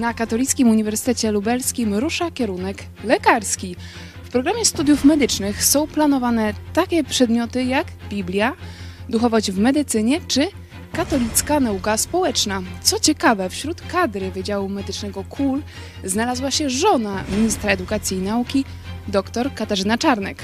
Na Katolickim Uniwersytecie Lubelskim rusza kierunek lekarski. W programie studiów medycznych są planowane takie przedmioty jak Biblia, duchowość w medycynie czy katolicka nauka społeczna. Co ciekawe, wśród kadry Wydziału Medycznego KUL znalazła się żona ministra edukacji i nauki, dr Katarzyna Czarnek.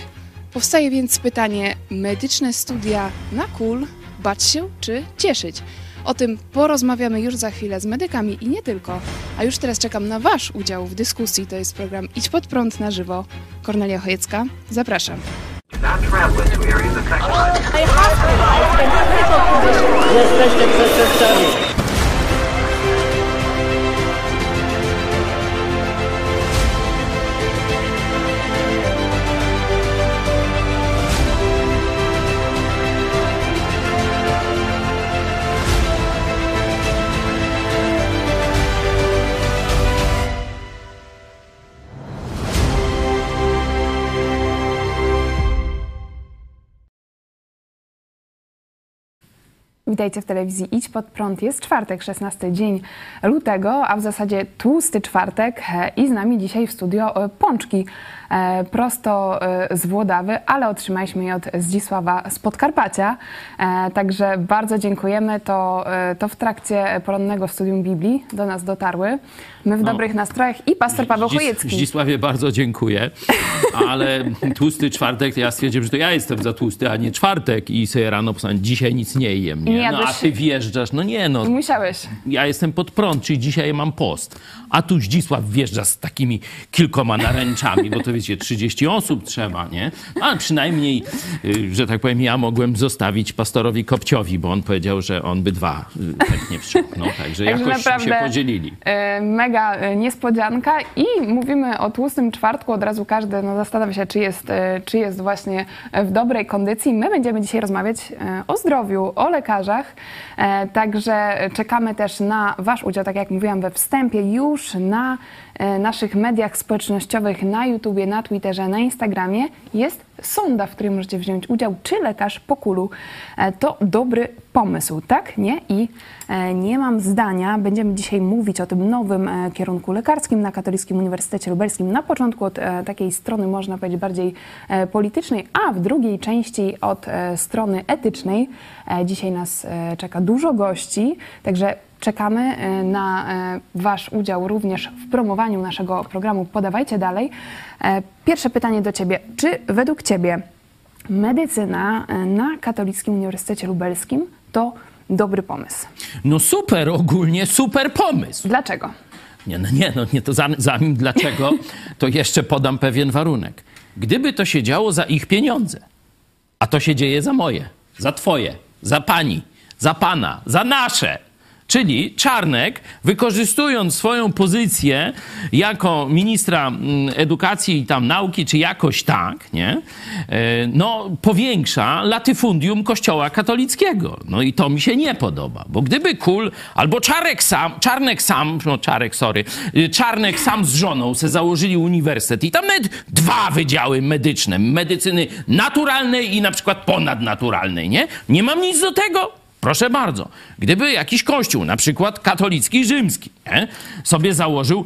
Powstaje więc pytanie: medyczne studia na KUL, bać się czy cieszyć? O tym porozmawiamy już za chwilę z medykami i nie tylko. A już teraz czekam na Wasz udział w dyskusji. To jest program Idź pod prąd na żywo. Kornelia Chojecka, zapraszam. Witajcie w telewizji Idź Pod Prąd. Jest czwartek, 16 dzień lutego, a w zasadzie tłusty czwartek i z nami dzisiaj w studio e, Pączki prosto z Włodawy, ale otrzymaliśmy je od Zdzisława z Podkarpacia. Także bardzo dziękujemy. To, to w trakcie porannego studium Biblii do nas dotarły. My w no, dobrych nastrojach i pastor Paweł Zdzis Chojecki. Zdzisławie bardzo dziękuję, ale tłusty czwartek, ja stwierdziłem, że to ja jestem za tłusty, a nie czwartek i sobie rano posłuchałem, dzisiaj nic nie jem. Nie? Nie no a ty wjeżdżasz, no nie no. Musiałeś. Ja jestem pod prąd, czyli dzisiaj mam post. A tu Zdzisław wjeżdża z takimi kilkoma naręczami, bo to wiecie, 30 osób trzeba, nie? Ale przynajmniej, y, że tak powiem, ja mogłem zostawić pastorowi Kopciowi, bo on powiedział, że on by dwa y, chętnie wciągnął. Także jakoś się podzielili. Y, mega niespodzianka i mówimy o tłustym czwartku. Od razu każdy no, zastanawia się, czy jest, czy jest właśnie w dobrej kondycji. My będziemy dzisiaj rozmawiać o zdrowiu, o lekarzach. Także czekamy też na Wasz udział, tak jak mówiłam we wstępie, już na naszych mediach społecznościowych, na YouTubie, na Twitterze, na Instagramie jest sonda, w której możecie wziąć udział, czy lekarz po kulu e, to dobry pomysł, tak? Nie? I nie mam zdania. Będziemy dzisiaj mówić o tym nowym kierunku lekarskim na Katolickim Uniwersytecie Lubelskim. Na początku od takiej strony, można powiedzieć, bardziej politycznej, a w drugiej części od strony etycznej. Dzisiaj nas czeka dużo gości, także czekamy e, na e, Wasz udział również w promowaniu naszego programu Podawajcie dalej. E, pierwsze pytanie do Ciebie. Czy według Ciebie medycyna na Katolickim Uniwersytecie Lubelskim to dobry pomysł? No super, ogólnie super pomysł. Dlaczego? Nie, no nie, no nie, to zanim dlaczego, to jeszcze podam pewien warunek. Gdyby to się działo za ich pieniądze, a to się dzieje za moje, za twoje, za pani, za pana, za nasze, Czyli Czarnek, wykorzystując swoją pozycję jako ministra mm, edukacji i tam nauki, czy jakoś tak, nie? E, no, powiększa latyfundium kościoła katolickiego. No i to mi się nie podoba, bo gdyby Kul albo Czarek sam, Czarnek sam, no Czarek, sorry, y, Czarnek sam z żoną se założyli uniwersytet i tam nawet dwa wydziały medyczne, medycyny naturalnej i na przykład ponadnaturalnej, nie? Nie mam nic do tego. Proszę bardzo, gdyby jakiś kościół, na przykład katolicki rzymski, nie, sobie założył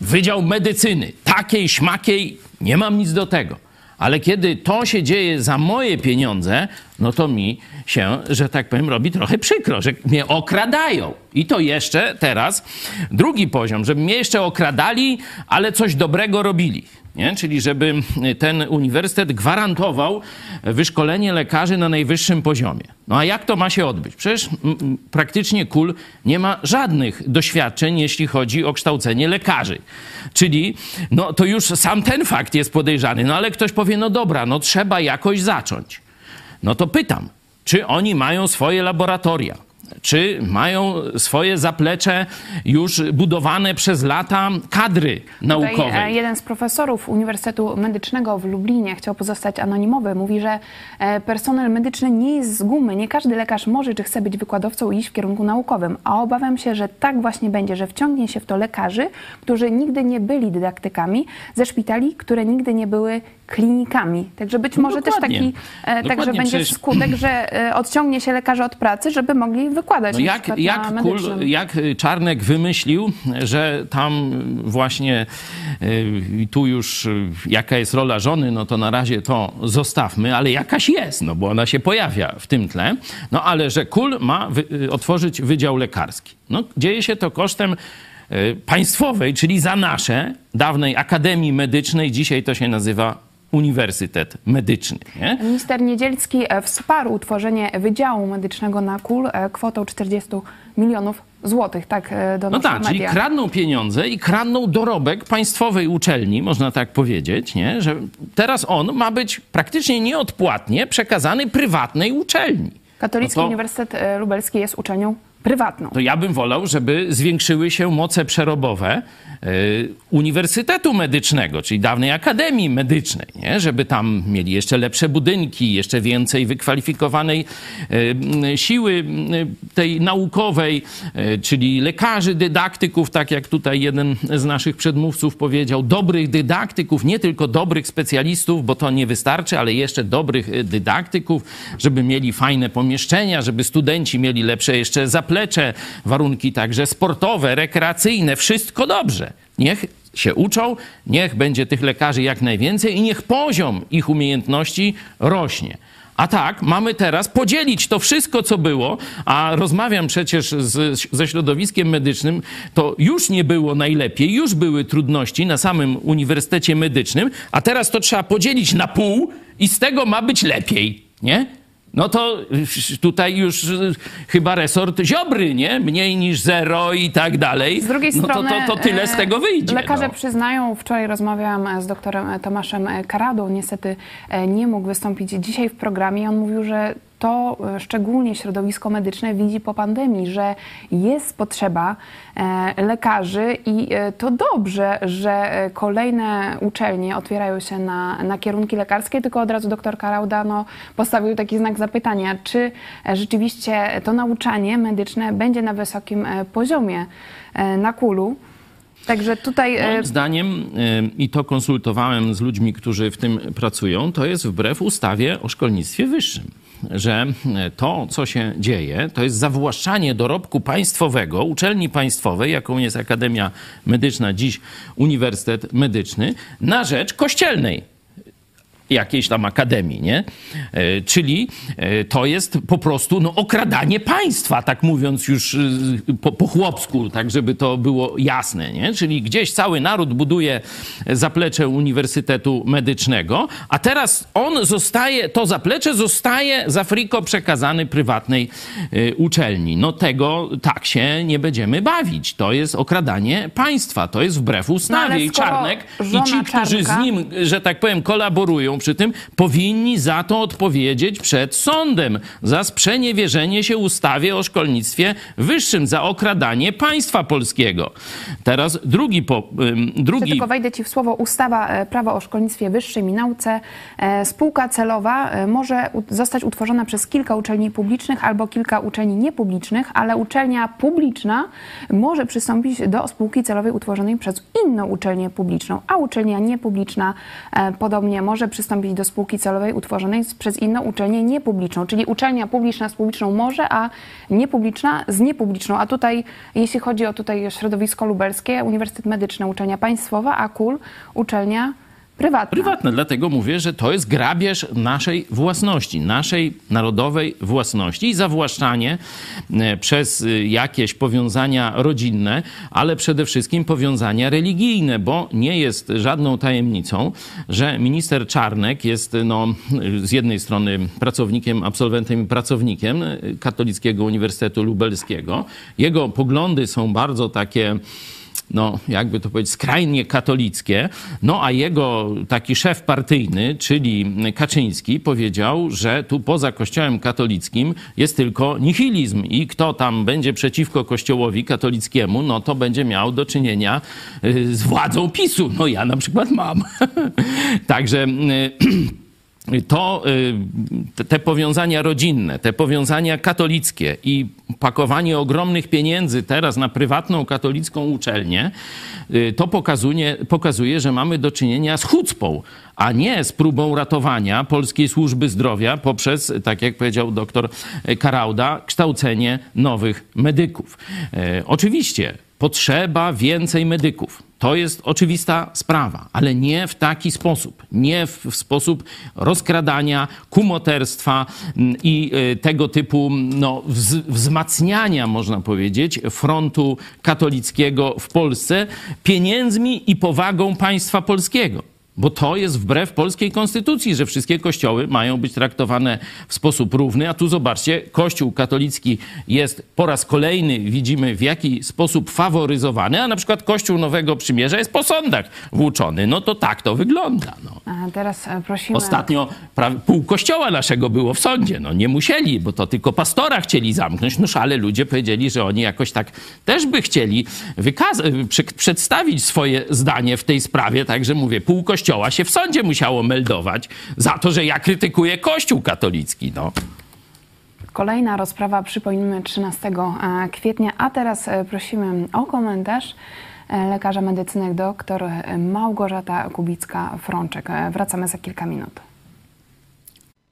Wydział Medycyny, takiej, śmakiej, nie mam nic do tego. Ale kiedy to się dzieje za moje pieniądze, no to mi się, że tak powiem, robi trochę przykro, że mnie okradają. I to jeszcze teraz drugi poziom, żeby mnie jeszcze okradali, ale coś dobrego robili nie? czyli żeby ten uniwersytet gwarantował wyszkolenie lekarzy na najwyższym poziomie. No a jak to ma się odbyć? Przecież praktycznie KUL nie ma żadnych doświadczeń, jeśli chodzi o kształcenie lekarzy. Czyli no, to już sam ten fakt jest podejrzany. No ale ktoś powie, no dobra, no trzeba jakoś zacząć. No to pytam, czy oni mają swoje laboratoria? Czy mają swoje zaplecze już budowane przez lata kadry naukowej. Tutaj jeden z profesorów Uniwersytetu Medycznego w Lublinie chciał pozostać anonimowy. Mówi, że e, personel medyczny nie jest z gumy. Nie każdy lekarz może czy chce być wykładowcą i iść w kierunku naukowym. A obawiam się, że tak właśnie będzie, że wciągnie się w to lekarzy, którzy nigdy nie byli dydaktykami, ze szpitali, które nigdy nie były klinikami. Także być może też dokładnie. taki, e, także będzie przecież- skutek, że e, odciągnie się lekarzy od pracy, żeby mogli wykładać No jak, jak, kul, jak Czarnek wymyślił, że tam właśnie y, tu już jaka jest rola żony, no to na razie to zostawmy, ale jakaś jest, no bo ona się pojawia w tym tle. No ale że KUL ma wy, otworzyć wydział lekarski. No dzieje się to kosztem państwowej, czyli za nasze, dawnej Akademii Medycznej, dzisiaj to się nazywa Uniwersytet Medyczny. Nie? Minister Niedzielski e, wsparł utworzenie Wydziału Medycznego na KUL e, kwotą 40 milionów złotych, tak e, No donoszą tak, czyli media. kradną pieniądze i kradną dorobek państwowej uczelni, można tak powiedzieć, nie? że teraz on ma być praktycznie nieodpłatnie przekazany prywatnej uczelni. Katolicki No to- Uniwersytet Lubelski jest uczelnią prywatną. To ja bym wolał, żeby zwiększyły się moce przerobowe y, Uniwersytetu Medycznego, czyli dawnej Akademii Medycznej, nie? żeby tam mieli jeszcze lepsze budynki, jeszcze więcej wykwalifikowanej y, siły tej naukowej, y, czyli lekarzy, dydaktyków, tak jak tutaj jeden z naszych przedmówców powiedział, dobrych dydaktyków, nie tylko dobrych specjalistów, bo to nie wystarczy, ale jeszcze dobrych dydaktyków, żeby mieli fajne pomieszczenia, żeby studenci mieli lepsze jeszcze zaplecze, warunki także sportowe, rekreacyjne, wszystko dobrze. Niech się uczą, niech będzie tych lekarzy jak najwięcej i niech poziom ich umiejętności rośnie. A tak, mamy teraz podzielić to wszystko, co było, a rozmawiam przecież z, ze środowiskiem medycznym, to już nie było najlepiej, już były trudności na samym Uniwersytecie Medycznym, a teraz to trzeba podzielić na pół i z tego ma być lepiej, nie? No to tutaj już y, chyba resort Ziobry, nie? Mniej niż zero i tak dalej. Z drugiej no strony to, to, to tyle z e, tego wyjdzie. Lekarze no. przyznają, wczoraj rozmawiałam e, z doktorem Tomaszem Karadą, niestety nie mógł wystąpić dzisiaj w programie. On mówił, że to e, szczególnie środowisko medyczne widzi po pandemii, że jest potrzeba e, lekarzy i e, to dobrze, że kolejne uczelnie otwierają się na, na kierunki lekarskie, tylko od razu doktor Karauda no, postawił taki znak zapytania, czy rzeczywiście to nauczanie medyczne będzie na wysokim poziomie na kulu. Także tutaj Moim zdaniem, i to konsultowałem z ludźmi, którzy w tym pracują, to jest wbrew ustawie o szkolnictwie wyższym. Że to, co się dzieje, to jest zawłaszczanie dorobku państwowego, uczelni państwowej, jaką jest Akademia Medyczna, dziś Uniwersytet Medyczny, na rzecz kościelnej jakiejś tam akademii, nie? E, Czyli e, to jest po prostu no, okradanie państwa, tak mówiąc już y, po, po chłopsku, tak żeby to było jasne, nie? Czyli gdzieś cały naród buduje zaplecze Uniwersytetu Medycznego, a teraz on zostaje, to zaplecze zostaje z Afriko przekazany prywatnej uczelni. No tego tak się nie będziemy bawić. To jest okradanie państwa, to jest wbrew ustawie. ale I Czarnek i ci, którzy z nim że tak powiem, kolaborują przy tym, powinni za to odpowiedzieć przed sądem. Za sprzeniewierzenie się ustawie o szkolnictwie wyższym, za okradanie państwa polskiego. Teraz drugi, po, drugi tylko wejdę Ci w słowo. Ustawa e, Prawo o Szkolnictwie Wyższym i Nauce. e, Spółka celowa e, może zostać utworzona przez kilka uczelni publicznych albo kilka uczelni niepublicznych, ale uczelnia publiczna może przystąpić do spółki celowej utworzonej przez inną uczelnię publiczną, a uczelnia niepubliczna podobnie może przystąpić do spółki celowej utworzonej przez inną uczelnię niepubliczną. Czyli uczelnia publiczna z publiczną może, a niepubliczna z niepubliczną. A tutaj, jeśli chodzi o tutaj środowisko lubelskie, Uniwersytet Medyczny, uczelnia państwowa, a KUL uczelnia prywatna. prywatne. Dlatego mówię, że to jest grabież naszej własności, naszej narodowej własności i zawłaszczanie e, przez e, jakieś powiązania rodzinne, ale przede wszystkim powiązania religijne, bo nie jest żadną tajemnicą, że minister Czarnek jest no, z jednej strony pracownikiem, absolwentem i pracownikiem e, Katolickiego Uniwersytetu Lubelskiego. Jego poglądy są bardzo takie no, jakby to powiedzieć, skrajnie katolickie. No, a jego taki szef partyjny, czyli Kaczyński, powiedział, że tu poza kościołem katolickim jest tylko nihilizm i kto tam będzie przeciwko kościołowi katolickiemu, no to będzie miał do czynienia y, z władzą PiSu. No, ja na przykład mam. Także. y, to y, te- powiązania rodzinne, te powiązania katolickie i pakowanie ogromnych pieniędzy teraz na prywatną katolicką uczelnię, y, to pokazuje, pokazuje, że mamy do czynienia z chucpą, a nie z próbą ratowania polskiej służby zdrowia poprzez, tak jak powiedział doktor Karauda, kształcenie nowych medyków. E, oczywiście potrzeba więcej medyków. To jest oczywista sprawa, ale nie w taki sposób. Nie w, w sposób rozkradania, kumoterstwa mm, i y, tego typu no, wz, wzmacniania, można powiedzieć, frontu katolickiego w Polsce pieniędzmi i powagą państwa polskiego. Bo to jest wbrew polskiej konstytucji, że wszystkie kościoły mają być traktowane w sposób równy. A tu zobaczcie, Kościół katolicki jest po raz kolejny, widzimy w jaki sposób faworyzowany, a na przykład Kościół Nowego Przymierza jest po sądach włóczony. No to tak to wygląda. No. A teraz e, prosimy... Ostatnio pół kościoła naszego było w sądzie. No nie musieli, bo to tylko pastora chcieli zamknąć. No ale ludzie powiedzieli, że oni jakoś tak też by chcieli przedstawić swoje zdanie w tej sprawie. Także mówię, pół kościoła kościoła się w sądzie musiało meldować za to, że ja krytykuję kościół katolicki. No. Kolejna rozprawa, przypomnijmy, 13 e, kwietnia, a teraz e, prosimy o komentarz e, lekarza medycyny dr Małgorzata Kubicka-Frączek. Wracamy za kilka minut.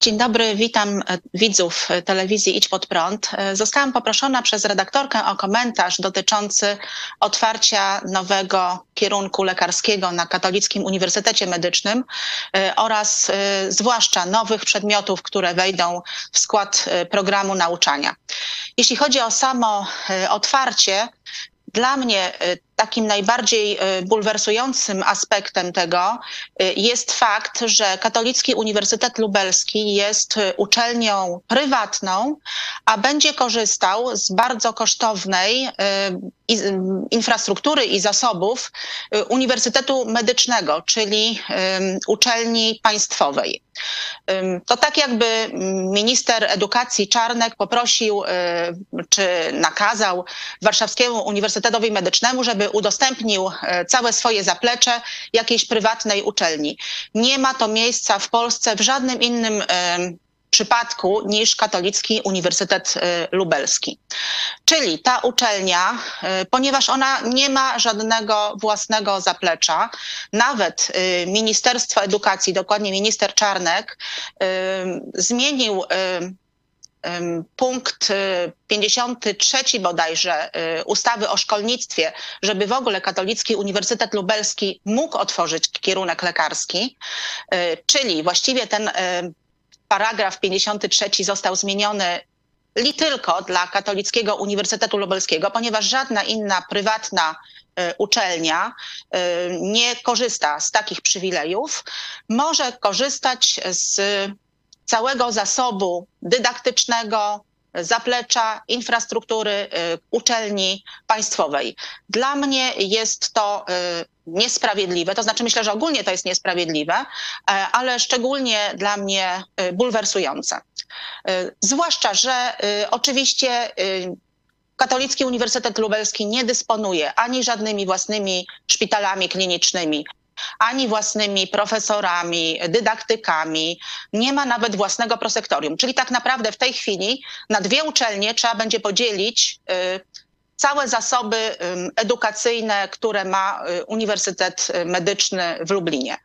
Dzień dobry, witam e, widzów e, telewizji Idź Pod Prąd. E, zostałam poproszona przez redaktorkę o komentarz dotyczący otwarcia nowego kierunku lekarskiego na Katolickim Uniwersytecie Medycznym oraz zwłaszcza nowych przedmiotów, które wejdą w skład programu nauczania. Jeśli chodzi o samo otwarcie, dla mnie takim najbardziej y, bulwersującym aspektem tego y, jest fakt, że Katolicki Uniwersytet Lubelski jest y, uczelnią prywatną, a będzie korzystał z bardzo kosztownej infrastruktury i zasobów Uniwersytetu Medycznego, czyli uczelni państwowej. To tak jakby minister edukacji Czarnek poprosił czy nakazał Warszawskiemu Uniwersytetowi Medycznemu, żeby udostępnił e, całe swoje zaplecze jakiejś prywatnej uczelni. Nie ma to miejsca w Polsce w żadnym innym e, przypadku niż Katolicki Uniwersytet e, Lubelski. Czyli ta uczelnia, ponieważ ona nie ma żadnego własnego zaplecza, nawet Ministerstwo Edukacji, dokładnie minister Czarnek, zmienił punkt 53 y, bodajże y, ustawy o szkolnictwie, żeby w ogóle Katolicki Uniwersytet Lubelski mógł otworzyć kierunek lekarski, y, czyli właściwie ten paragraf 53 został zmieniony li tylko dla Katolickiego Uniwersytetu Lubelskiego, ponieważ żadna inna prywatna uczelnia nie korzysta z takich przywilejów, może korzystać z całego zasobu dydaktycznego, zaplecza infrastruktury y, uczelni państwowej. Dla mnie jest to y, niesprawiedliwe, to znaczy myślę, że ogólnie to jest niesprawiedliwe, e, ale szczególnie dla mnie y, bulwersujące. Zwłaszcza, że oczywiście Katolicki Uniwersytet Lubelski nie dysponuje ani żadnymi własnymi szpitalami klinicznymi, ani własnymi profesorami, dydaktykami, nie ma nawet własnego prosektorium. Czyli tak naprawdę w tej chwili na dwie uczelnie trzeba będzie podzielić y, całe zasoby edukacyjne, które ma y, Uniwersytet Medyczny w Lublinie.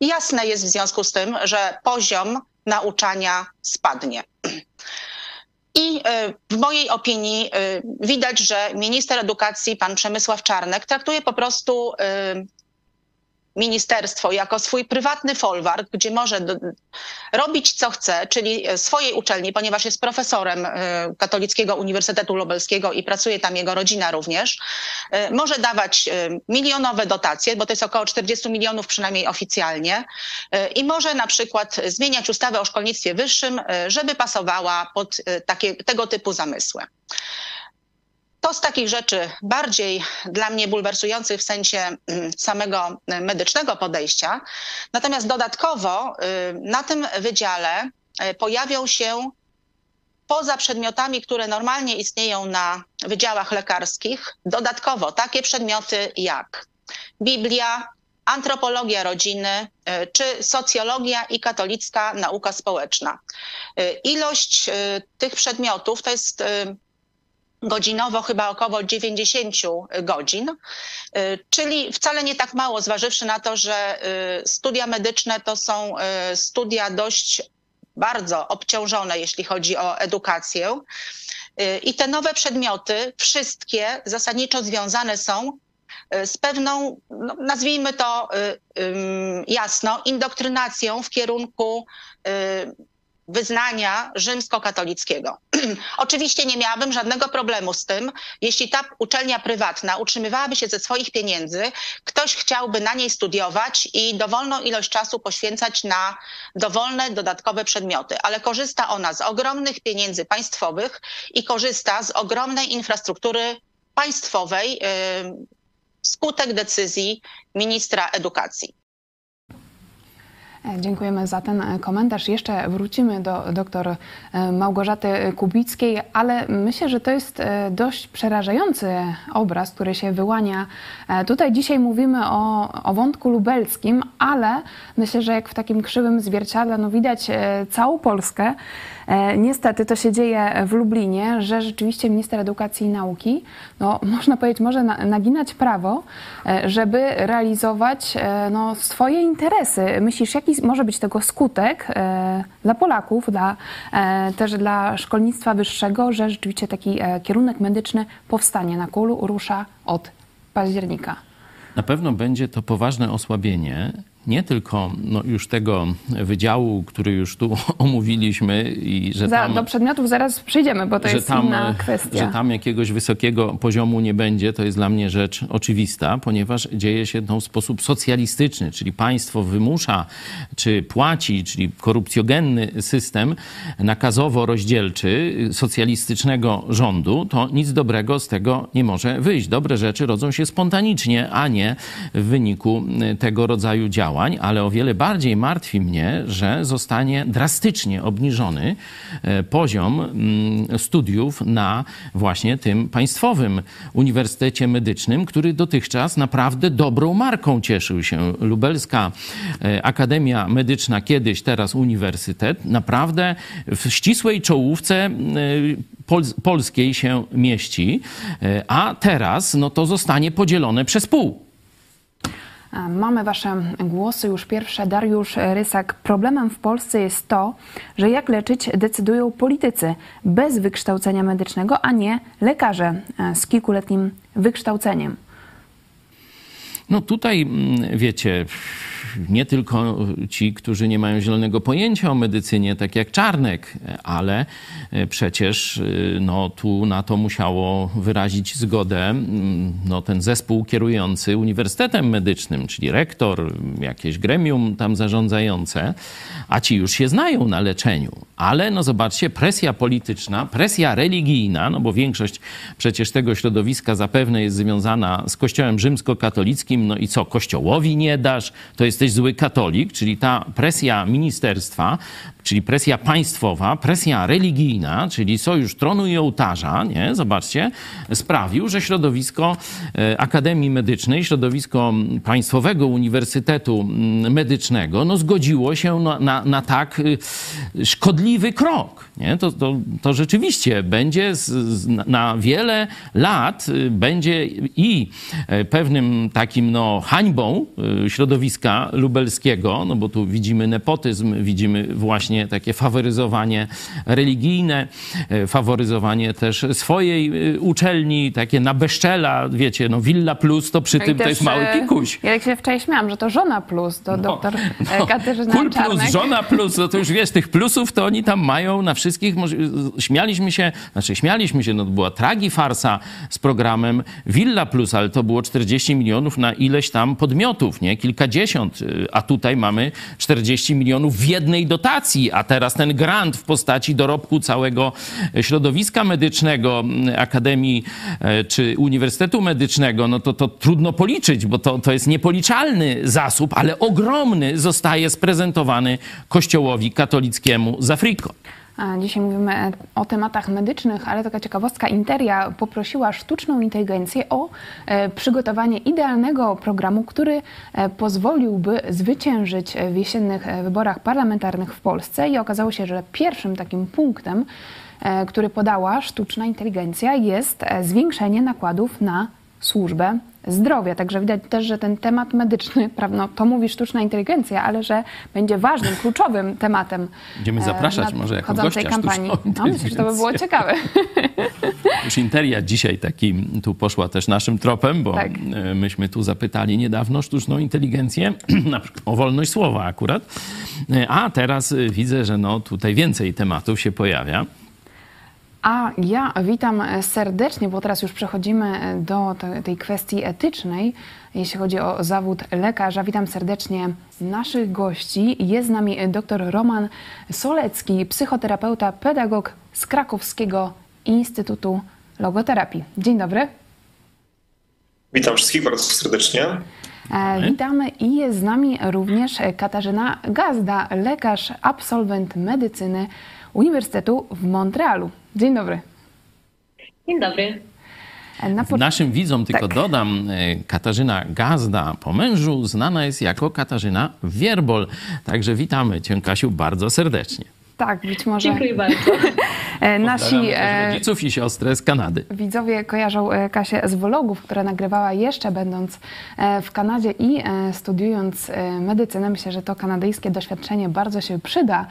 Jasne jest w związku z tym, że poziom nauczania spadnie. I y, w mojej opinii widać, że minister edukacji, pan Przemysław Czarnek, traktuje po prostu ministerstwo jako swój prywatny folwark, gdzie może do, robić co chce, czyli swojej uczelni, ponieważ jest profesorem e, Katolickiego Uniwersytetu Lubelskiego i pracuje tam jego rodzina również, e, może dawać e, milionowe dotacje, bo to jest około 40 milionów przynajmniej oficjalnie i może na przykład zmieniać ustawę o szkolnictwie wyższym, żeby pasowała pod takie, tego typu zamysły. To z takich rzeczy bardziej dla mnie bulwersujących w sensie mm, samego y, medycznego podejścia. Natomiast dodatkowo y, na tym wydziale y, pojawią się poza przedmiotami, które normalnie istnieją na wydziałach lekarskich, dodatkowo takie przedmioty jak Biblia, antropologia rodziny czy socjologia i katolicka nauka społeczna. Ilość tych przedmiotów to jest godzinowo chyba około 90 godzin, czyli wcale nie tak mało, zważywszy na to, że studia medyczne to są studia dość bardzo obciążone, jeśli chodzi o edukację. I te nowe przedmioty, wszystkie zasadniczo związane są z pewną, no, nazwijmy to jasno, indoktrynacją w kierunku wyznania rzymskokatolickiego. Oczywiście nie miałabym żadnego problemu z tym, jeśli ta uczelnia prywatna utrzymywałaby się ze swoich pieniędzy, ktoś chciałby na niej studiować i dowolną ilość czasu poświęcać na dowolne dodatkowe przedmioty, ale korzysta ona z ogromnych pieniędzy państwowych i korzysta z ogromnej infrastruktury państwowej skutek decyzji ministra edukacji. Dziękujemy za ten komentarz. Jeszcze wrócimy do doktor e, Małgorzaty Kubickiej, ale myślę, że to jest e, dość przerażający obraz, który się wyłania. E, tutaj dzisiaj mówimy o, o wątku lubelskim, ale myślę, że jak w takim krzywym zwierciadle no widać całą Polskę. Niestety to się dzieje w Lublinie, że rzeczywiście minister edukacji i nauki, no, można powiedzieć, może naginać prawo, żeby realizować no, swoje interesy. Myślisz, jaki może być tego skutek e, dla Polaków, dla, e, też dla szkolnictwa wyższego, że rzeczywiście taki e, kierunek medyczny powstanie na kulu, rusza od października? Na pewno będzie to poważne osłabienie nie tylko no, już tego wydziału, który już tu omówiliśmy i że Za, tam, Do przedmiotów zaraz przyjdziemy, bo to jest tam, inna kwestia. Że tam jakiegoś wysokiego poziomu nie będzie, to jest dla mnie rzecz oczywista, ponieważ dzieje się to w sposób socjalistyczny, czyli państwo wymusza, czy płaci, czyli korupcjogenny system nakazowo-rozdzielczy socjalistycznego rządu, to nic dobrego z tego nie może wyjść. Dobre rzeczy rodzą się spontanicznie, a nie w wyniku tego rodzaju działań działań, ale o wiele bardziej martwi mnie, że zostanie drastycznie obniżony e, poziom mm, studiów na właśnie tym państwowym Uniwersytecie Medycznym, który dotychczas naprawdę dobrą marką cieszył się. Lubelska e, Akademia Medyczna, kiedyś, teraz Uniwersytet, naprawdę w ścisłej czołówce e, Pol polskiej się mieści, a teraz no to zostanie podzielone przez pół. Mamy Wasze głosy już pierwsze. Dariusz Rysak. Problemem w Polsce jest to, że jak leczyć decydują politycy bez wykształcenia medycznego, a nie lekarze e, z kilkuletnim wykształceniem. No tutaj, mm, wiecie, nie tylko ci, którzy nie mają zielonego pojęcia o medycynie, tak jak Czarnek, ale e, przecież e, no, tu na to musiało wyrazić zgodę no, ten zespół kierujący Uniwersytetem Medycznym, czyli rektor, jakieś gremium tam zarządzające, a ci już się znają na leczeniu. Ale no zobaczcie, presja polityczna, presja religijna, no bo większość przecież tego środowiska zapewne jest związana z kościołem rzymskokatolickim, no i co, kościołowi nie dasz, to jesteś zły katolik, czyli ta presja ministerstwa, czyli presja państwowa, presja religijna, czyli sojusz tronu i ołtarza, nie? Zobaczcie, sprawił, że środowisko e, Akademii Medycznej, środowisko Państwowego Uniwersytetu Medycznego, no zgodziło się na, na, na tak y, szkodliwy krok. Nie? To, to, to rzeczywiście będzie z, z, na wiele lat y, będzie i e, pewnym takim no, hańbą y, środowiska lubelskiego, no bo tu widzimy nepotyzm, widzimy właśnie takie faworyzowanie religijne, e, faworyzowanie też swojej e, uczelni, takie na beszczela, wiecie, no Villa Plus to przy tym to jest mały e, pikuś. Ja jak się wczoraj śmiałam, że to żona plus, to no, doktor no, Katarzyna Kul plus, żona plus, no to już wiesz, tych plusów to oni tam mają na wszystkich, śmialiśmy się, znaczy śmialiśmy się, no to była tragi farsa z programem Villa Plus, ale to było 40 milionów na ileś tam podmiotów, nie? Kilkadziesiąt, a tutaj mamy 40 milionów w jednej dotacji, a teraz ten grant w postaci dorobku całego środowiska medycznego, Akademii e, czy Uniwersytetu Medycznego, no to, to trudno policzyć, bo to, to jest niepoliczalny zasób, ale ogromny zostaje sprezentowany Kościołowi katolickiemu z Afriko. Dzisiaj mówimy o tematach medycznych, ale taka ciekawostka. Interia poprosiła sztuczną inteligencję o e, przygotowanie idealnego programu, który e, pozwoliłby zwyciężyć w jesiennych e, wyborach parlamentarnych w Polsce. I okazało się, że pierwszym takim punktem, który podała sztuczna inteligencja, jest zwiększenie nakładów na służbę zdrowia. Także widać też, że ten temat medyczny, prawda, no, to mówi sztuczna inteligencja, ale że będzie ważnym, kluczowym tematem. Będziemy e, zapraszać może jako gościa kampanii. No, myślę, że to by było ciekawe. Już Interia dzisiaj taki tu poszła też naszym tropem, bo tak. E, myśmy tu zapytali niedawno sztuczną inteligencję, na przykład o wolność słowa akurat, e, a teraz widzę, że no tutaj więcej tematów się pojawia. A ja witam serdecznie, bo teraz już przechodzimy do tej kwestii etycznej, jeśli chodzi o zawód lekarza. Witam serdecznie naszych gości. Jest z nami dr Roman Solecki, psychoterapeuta, pedagog z Krakowskiego Instytutu Logoterapii. Dzień dobry. Witam wszystkich bardzo serdecznie. E, witamy i jest z nami również Katarzyna Gazda, lekarz, absolwent medycyny Uniwersytetu w Montrealu. Dzień dobry. Dzień dobry. Po... Naszym widzom tylko tak. dodam, e, Katarzyna Gazda po mężu znana jest jako Katarzyna Wierbol. Także witamy Cię, Kasiu, bardzo serdecznie. Tak, być może. Dziękuję bardzo. E, nasi e, rodziców i siostrę z Kanady. Widzowie kojarzą e, Kasię z vlogów, które nagrywała jeszcze będąc w Kanadzie i studiując medycynę. Myślę, że to kanadyjskie doświadczenie bardzo się przyda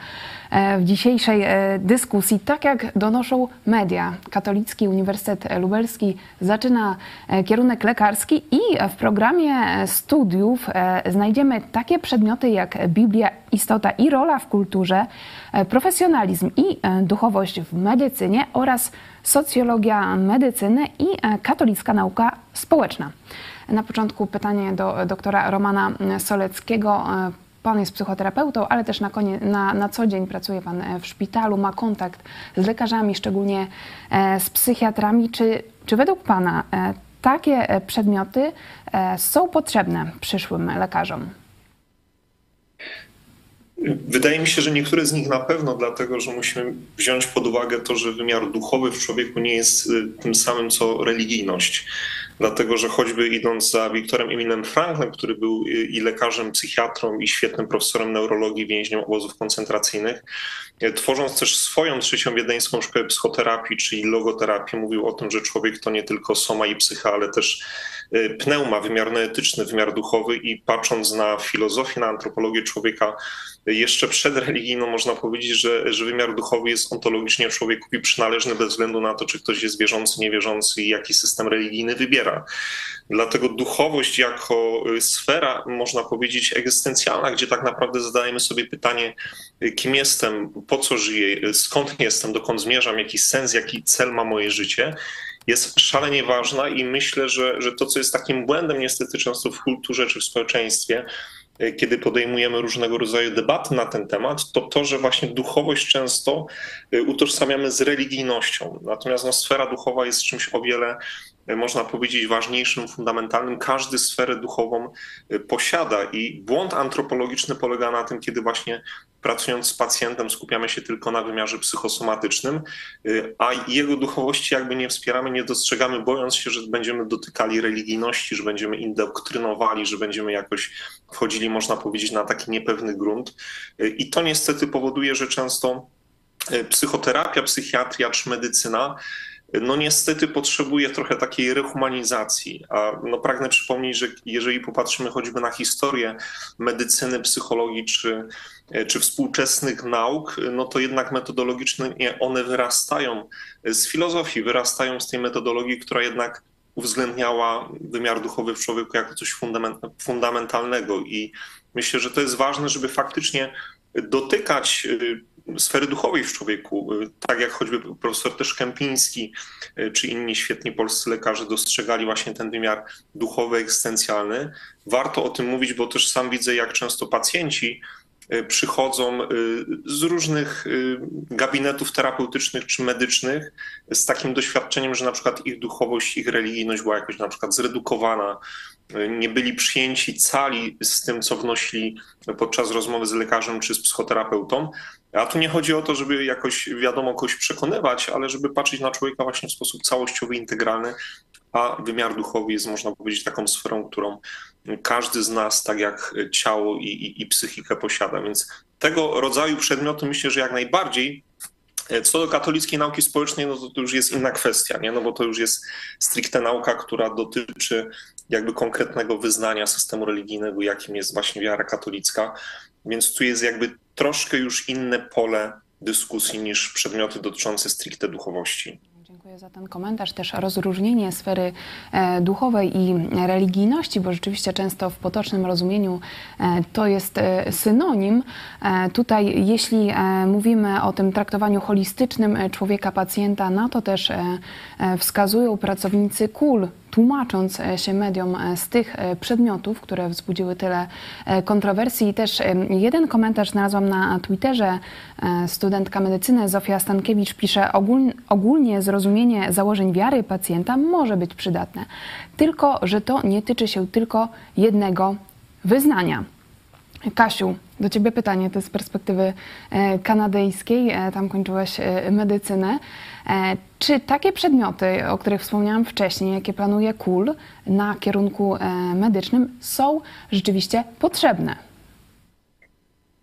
w dzisiejszej dyskusji. Tak jak donoszą media, Katolicki Uniwersytet Lubelski zaczyna kierunek lekarski i w programie studiów znajdziemy takie przedmioty jak Biblia, istota i rola w kulturze, profesjonalizm i e, duchowość w medycynie oraz socjologia medycyny i e, katolicka nauka społeczna. Na początku pytanie do doktora Romana Soleckiego. E, pan jest psychoterapeutą, ale też na, konie, na, na co dzień pracuje Pan w szpitalu, ma kontakt z lekarzami, szczególnie z psychiatrami. Czy, czy według Pana takie przedmioty są potrzebne przyszłym lekarzom? Wydaje mi się, że niektóre z nich na pewno, dlatego że musimy wziąć pod uwagę to, że wymiar duchowy w człowieku nie jest y, tym samym co religijność. Dlatego, że choćby idąc za Wiktorem Emilem Franklem, który był y, i lekarzem, psychiatrą, i świetnym profesorem neurologii, więźniem obozów koncentracyjnych, y, tworząc też swoją trzecią wiedeńską szkołę psychoterapii, czyli logoterapię, mówił o tym, że człowiek to nie tylko soma i psycha, ale też pneuma, wymiar neetyczny, wymiar duchowy i patrząc na filozofię, na antropologię człowieka, jeszcze przedreligijną można powiedzieć, że, że wymiar duchowy jest ontologicznie człowiekowi przynależny bez względu na to, czy ktoś jest wierzący, niewierzący i jaki system religijny wybiera. Dlatego duchowość jako y, sfera, można powiedzieć, egzystencjalna, gdzie tak naprawdę zadajemy sobie pytanie, y, kim jestem, po co żyję, y, skąd jestem, dokąd zmierzam, jaki sens, jaki cel ma moje życie, jest szalenie ważna i myślę, że, że to, co jest takim błędem niestety często w kulturze czy w społeczeństwie, E, kiedy podejmujemy różnego rodzaju debaty na ten temat, to to, że właśnie duchowość często e, utożsamiamy z religijnością. Natomiast no, sfera duchowa jest czymś o wiele, e, można powiedzieć, ważniejszym, fundamentalnym. Każdy sferę duchową posiada i błąd antropologiczny polega na tym, kiedy właśnie pracując z pacjentem skupiamy się tylko na wymiarze psychosomatycznym, y, a jego duchowości jakby nie wspieramy, nie dostrzegamy, bojąc się, że będziemy dotykali religijności, że będziemy indoktrynowali, że będziemy jakoś wchodzili, można powiedzieć, na taki niepewny grunt. Y, I to niestety powoduje, że często y, psychoterapia, psychiatria czy medycyna no niestety potrzebuje trochę takiej rehumanizacji. A no pragnę przypomnieć, że jeżeli popatrzymy choćby na historię medycyny, psychologii czy, czy współczesnych nauk, no to jednak metodologicznie one wyrastają z filozofii, wyrastają z tej metodologii, która jednak uwzględniała wymiar duchowy w człowieku jako coś fundamentalnego. I myślę, że to jest ważne, żeby faktycznie dotykać sfery duchowej w człowieku, y, tak jak choćby profesor też Kępiński y, czy inni świetni polscy lekarze dostrzegali właśnie ten wymiar duchowy, egzystencjalny. Warto o tym mówić, bo też sam widzę, jak często pacjenci y, przychodzą z różnych gabinetów terapeutycznych czy medycznych z takim doświadczeniem, że na przykład ich duchowość, ich religijność była jakoś na przykład zredukowana, nie byli przyjęci cali z tym, co wnosili podczas rozmowy z lekarzem czy z psychoterapeutą. A tu nie chodzi o to, żeby jakoś wiadomo kogoś przekonywać, ale żeby patrzeć na człowieka właśnie w sposób całościowy, integralny, a wymiar duchowy jest, można powiedzieć, taką sferą, którą każdy z nas, tak jak ciało i, i, i psychikę posiada. Więc tego rodzaju przedmioty myślę, że jak najbardziej co do katolickiej nauki społecznej, no to, to już jest inna kwestia, nie? no bo to już jest stricte nauka, która dotyczy jakby konkretnego wyznania systemu religijnego, jakim jest właśnie wiara katolicka, więc tu jest jakby troszkę już inne pole dyskusji niż przedmioty dotyczące stricte duchowości. Za ten komentarz. Też rozróżnienie sfery e, duchowej i religijności, bo rzeczywiście często w potocznym rozumieniu e, to jest e, synonim. Tutaj, jeśli mówimy o tym traktowaniu holistycznym człowieka, pacjenta, na to też wskazują pracownicy KUL, tłumacząc się mediom z tych przedmiotów, które wzbudziły tyle kontrowersji. I też jeden komentarz znalazłam na Twitterze. Studentka medycyny Zofia Stankiewicz pisze, ogólnie zrozumienie założeń wiary pacjenta może być przydatne, tylko że to nie tyczy się tylko jednego wyznania. Kasiu, do Ciebie pytanie, to z perspektywy e, kanadyjskiej, e, tam kończyłaś e, medycynę. Czy takie przedmioty, o których wspomniałam wcześniej, jakie planuje KUL na kierunku medycznym, są rzeczywiście potrzebne?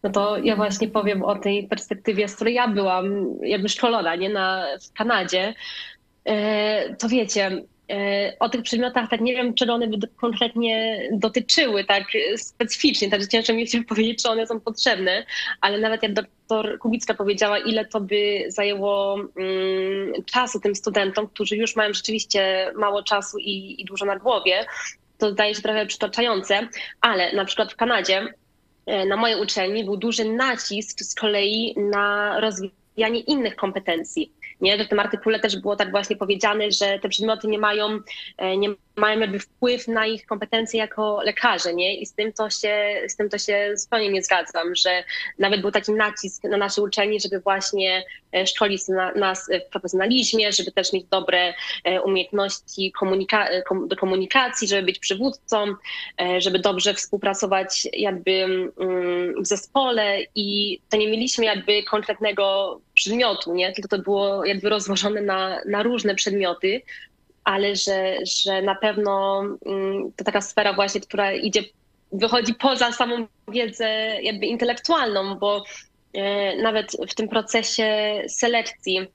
No to ja właśnie powiem o tej perspektywie, z której ja byłam jakby szkolona, nie na, w Kanadzie. To wiecie, o tych przedmiotach tak nie wiem, czego one by konkretnie dotyczyły tak specyficznie, także ciężko mi się powiedzieć, czy one są potrzebne, ale nawet jak doktor Kubicka powiedziała, ile to by zajęło um, czasu tym studentom, którzy już mają rzeczywiście mało czasu i, i dużo na głowie, to zdaje się trochę przytaczające, ale na przykład w Kanadzie e, na mojej uczelni był duży nacisk z kolei na rozwijanie innych kompetencji nie? Że w tym artykule też było tak właśnie powiedziane, że te przedmioty nie mają, e, nie mają jakby wpływ na ich kompetencje jako lekarze, nie? I z tym to się, z tym to się zupełnie nie zgadzam, że nawet był taki nacisk na naszej uczelni, żeby właśnie e, szkolić na, nas w profesjonalizmie, żeby też mieć dobre e, umiejętności komunika do komunikacji, żeby być przywódcą, żeby dobrze współpracować jakby mm, w zespole i to nie mieliśmy jakby konkretnego przedmiotu, nie? Tylko to było jakby rozłożone na, na różne przedmioty, ale że, że na pewno mm, to taka sfera właśnie, która idzie, wychodzi poza samą wiedzę jakby intelektualną, bo e, nawet w tym procesie selekcji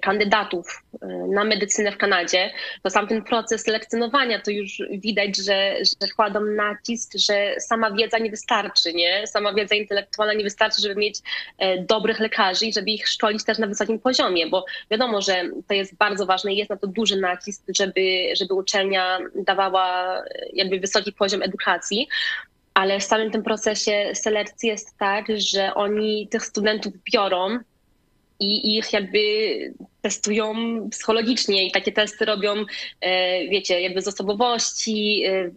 kandydatów e, na medycynę w Kanadzie, to sam ten proces selekcjonowania to już widać, że, że kładą nacisk, że sama wiedza nie wystarczy, nie? Sama wiedza intelektualna nie wystarczy, żeby mieć e, dobrych lekarzy i żeby ich szkolić też na wysokim poziomie, bo wiadomo, że to jest bardzo ważne i jest na to duży nacisk, żeby, żeby uczelnia dawała jakby wysoki poziom edukacji, ale w samym tym procesie selekcji jest tak, że oni tych studentów biorą i ich jakby testują psychologicznie i takie testy robią, e, wiecie, jakby z osobowości, e,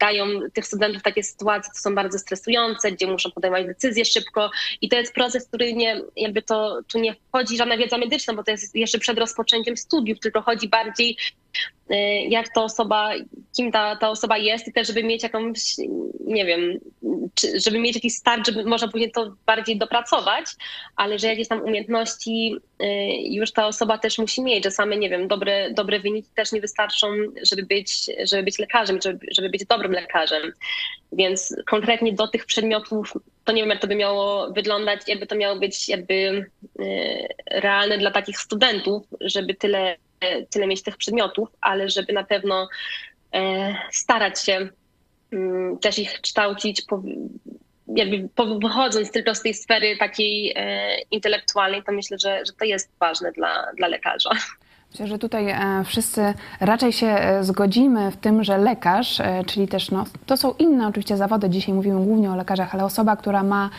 dają tych studentów takie sytuacje, które są bardzo stresujące, gdzie muszą podejmować decyzje szybko i to jest proces, który nie, jakby to, tu nie wchodzi żadna wiedza medyczna, bo to jest jeszcze przed rozpoczęciem studiów, tylko chodzi bardziej jak ta osoba, kim ta, ta osoba jest i też, żeby mieć jakąś, nie wiem, czy, żeby mieć jakiś start, żeby można później to bardziej dopracować, ale że jakieś tam umiejętności y, już ta osoba też musi mieć, że same, nie wiem, dobre, dobre wyniki też nie wystarczą, żeby być, żeby być lekarzem, żeby, żeby być dobrym lekarzem. Więc konkretnie do tych przedmiotów, to nie wiem, jak to by miało wyglądać, jakby to miało być jakby y, realne dla takich studentów, żeby tyle tyle mieć tych przedmiotów, ale żeby na pewno e, starać się mm, też ich kształcić, jakby wychodząc tylko z tej sfery takiej e, intelektualnej, to myślę, że, że to jest ważne dla, dla lekarza. Myślę, że tutaj e, wszyscy raczej się e, zgodzimy w tym, że lekarz, e, czyli też no, to są inne oczywiście zawody, dzisiaj mówimy głównie o lekarzach, ale osoba, która ma,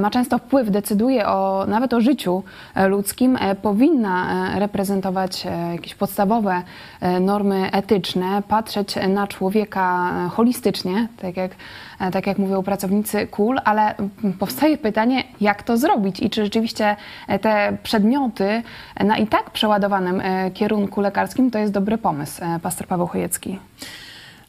ma często wpływ, decyduje o, nawet o życiu ludzkim, powinna reprezentować jakieś podstawowe normy etyczne, patrzeć na człowieka holistycznie, tak jak tak jak mówią pracownicy KUL, ale powstaje pytanie, jak to zrobić i czy rzeczywiście te przedmioty na i tak przeładowanym kierunku lekarskim to jest dobry pomysł. Pastor Paweł Chojecki.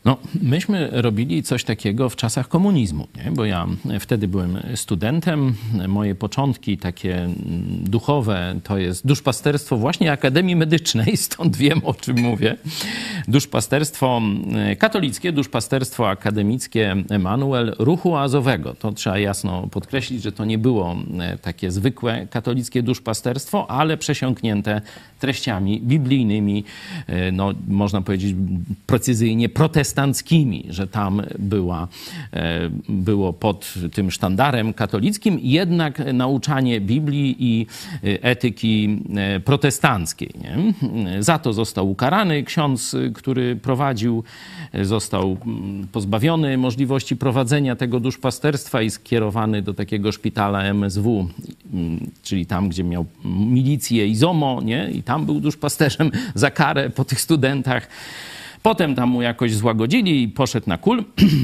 No, myśmy robili coś takiego w czasach komunizmu, nie? bo ja wtedy byłem studentem. Moje początki takie duchowe to jest duszpasterstwo właśnie Akademii Medycznej, stąd wiem o czym mówię. Duszpasterstwo katolickie, duszpasterstwo akademickie Emanuel Ruchu Azowego. To trzeba jasno podkreślić, że to nie było takie zwykłe katolickie duszpasterstwo, ale przesiąknięte treściami biblijnymi, no, można powiedzieć precyzyjnie protestanckimi, że tam była, e, było pod tym sztandarem katolickim jednak nauczanie Biblii i e, etyki e, protestanckiej. Nie? Za to został ukarany ksiądz, który prowadził, został mm, pozbawiony możliwości prowadzenia tego duszpasterstwa i skierowany do takiego szpitala MSW, mm, czyli tam, gdzie miał milicję i ZOMO, nie? i tam był duszpasterzem za karę po tych studentach. Potem tam mu jakoś złagodzili i poszedł na kul.